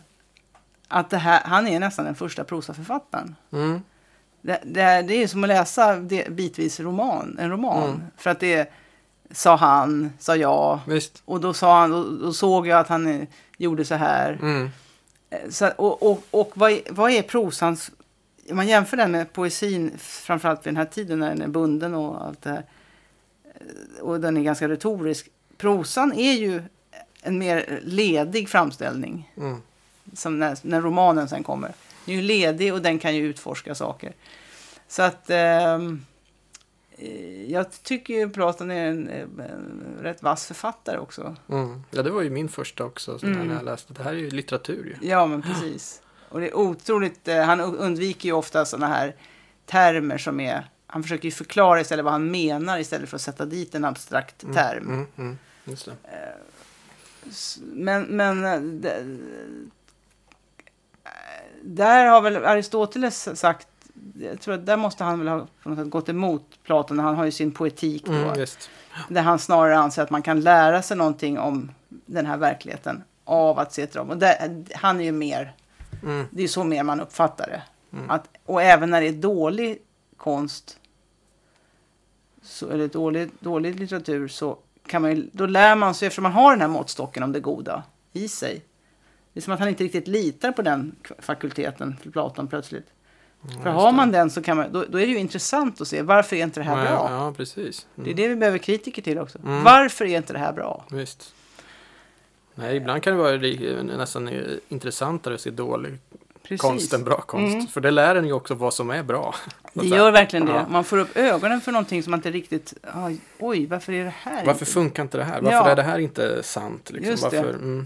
Att det här, han är nästan den första prosaförfattaren. Mm. Det, det, är- det är som att läsa det, bitvis roman, en roman. Mm. För att det sa han, sa jag. Visst. Och då, sa han, då, då såg jag att han eh, gjorde så här. Mm. Eh, Så, och och, och vad, är, vad är prosans... Om man jämför den med poesin, framförallt vid den här tiden när den är bunden och allt det här. eh, Och den är ganska retorisk. Prosan är ju en mer ledig framställning. Mm. Som när, när romanen sen kommer. Den är ju ledig och den kan ju utforska saker. Så att... ehm, eh, jag tycker ju Platon är en, en rätt vass författare också. Mm. Ja, det var ju min första också, så Mm. när jag läste. Det här är ju litteratur ju. Ja, men precis. Och det är otroligt, eh, han undviker ju ofta sådana här termer som är, han försöker ju förklara istället vad han menar istället för att sätta dit en abstrakt Mm. term. Mm. Mm. S- Men, men eh, där har väl Aristoteles sagt, jag tror att där måste han väl ha på något sätt gått emot Platon, han har ju sin poetik då. Mm. Där han snarare anser att man kan lära sig någonting om den här verkligheten av att se till dem. Och där, han är ju mer Mm. Det är så mer man uppfattar det. Mm. Att, och även när det är dålig konst, så, eller dålig, dålig litteratur, så kan man ju, då lär man sig, eftersom man har den här måttstocken om det goda i sig. Det är som att han inte riktigt litar på den fakulteten för Platon plötsligt. Ja, för just har man den så kan man, då, då är det ju intressant att se, varför är inte det här ja, bra? Ja, precis. Det är Mm. det vi behöver kritiker till också. Mm. Varför är inte det här bra? Visst. Nej, ibland kan det vara nästan intressantare att se dålig Precis. konst än bra konst. Mm. För det lär en ju också vad som är bra. (laughs) Det gör verkligen det. Man får upp ögonen för någonting som man inte riktigt... Oj, varför är det här Varför inte? funkar inte det här? Varför är det här inte sant? Liksom? Just det. Varför?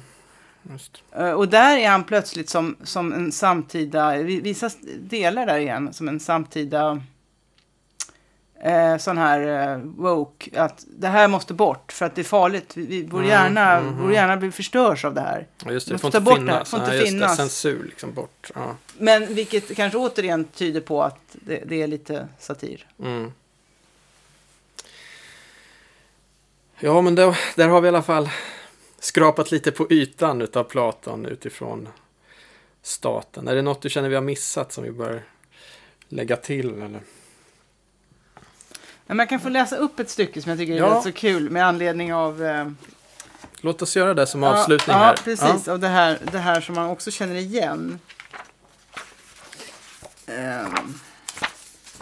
Mm. Eh, Och där är han plötsligt som, som en samtida, vi- vissa delar där igen, som en samtida eh, sån här eh, woke, att det här måste bort för att det är farligt. Vi, vi, vår, Mm, hjärna, mhm. vår hjärna blir förstörs av det här. Ja, just det. Det får inte bort det finnas. Får inte just finnas. Det. Censur liksom bort. Ja. Men vilket kanske återigen tyder på att det, det är lite satir. Mm. Ja, men då, där har vi i alla fall skrapat lite på ytan utav Platon utifrån staten. Är det något du känner vi har missat som vi bör lägga till? Eller? Man kan få läsa upp ett stycke som jag tycker är Ja. rätt så kul med anledning av... Eh, Låt oss göra det som ja, avslutning ja, här. precis. Och det här, det här som man också känner igen. Ehm,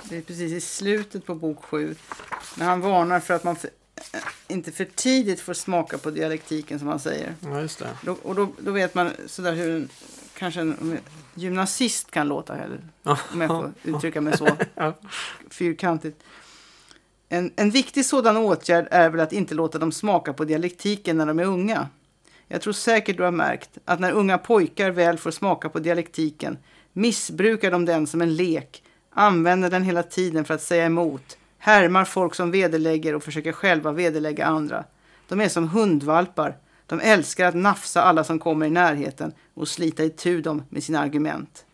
det är precis i slutet på bok 7. När han varnar för att man eh, inte för tidigt får smaka på dialektiken som han säger. Ja, just det. Då, och då, då vet man sådär hur en, kanske en gymnasist kan låta. Eller, om jag får uttrycka mig så (laughs) fyrkantigt. En, en viktig sådan åtgärd är väl att inte låta dem smaka på dialektiken när de är unga. Jag tror säkert du har märkt att när unga pojkar väl får smaka på dialektiken missbrukar de den som en lek, använder den hela tiden för att säga emot, härmar folk som vederlägger och försöker själva vederlägga andra. De är som hundvalpar. De älskar att nafsa alla som kommer i närheten och slita itu dem med sina argument.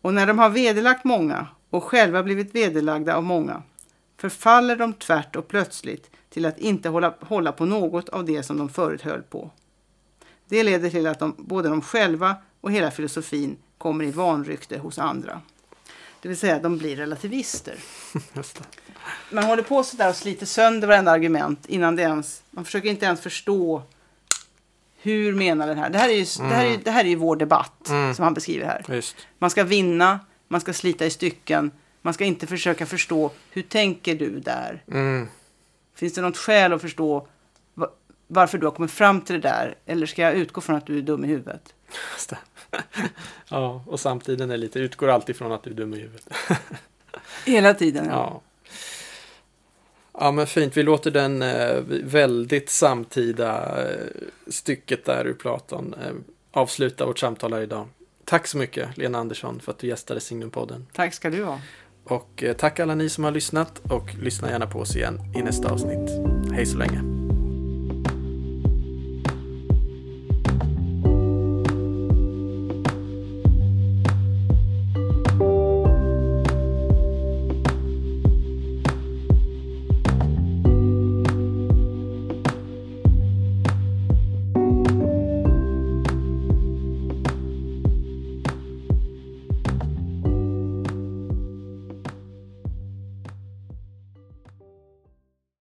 Och när de har vederlagt många och själva blivit vederlagda av många förfaller de tvärt och plötsligt till att inte hålla, hålla på något av det som de förut höll på. Det leder till att de, både de själva och hela filosofin kommer i vanrykte hos andra. Det vill säga, de blir relativister. (laughs) Man håller på sådär och sliter sönder varenda argument innan det ens... Man försöker inte ens förstå hur menar den här? Det här är ju, mm. det här är, det här är ju vår debatt mm. som han beskriver här. Just. Man ska vinna, man ska slita i stycken, man ska inte försöka förstå hur tänker du där? Mm. Finns det något skäl att förstå varför du har kommit fram till det där? Eller ska jag utgå från att du är dum i huvudet? (laughs) ja, och samtiden är lite, utgår alltid från att du är dum i huvudet. (laughs) Hela tiden, ja. ja. Ja, men fint. Vi låter den eh, väldigt samtida eh, stycket där ur Platon eh, avsluta vårt samtal här idag. Tack så mycket, Lena Andersson, för att du gästade Signumpodden. Tack ska du ha. Och tack alla ni som har lyssnat och lyssna gärna på oss igen i nästa avsnitt. Hej så länge.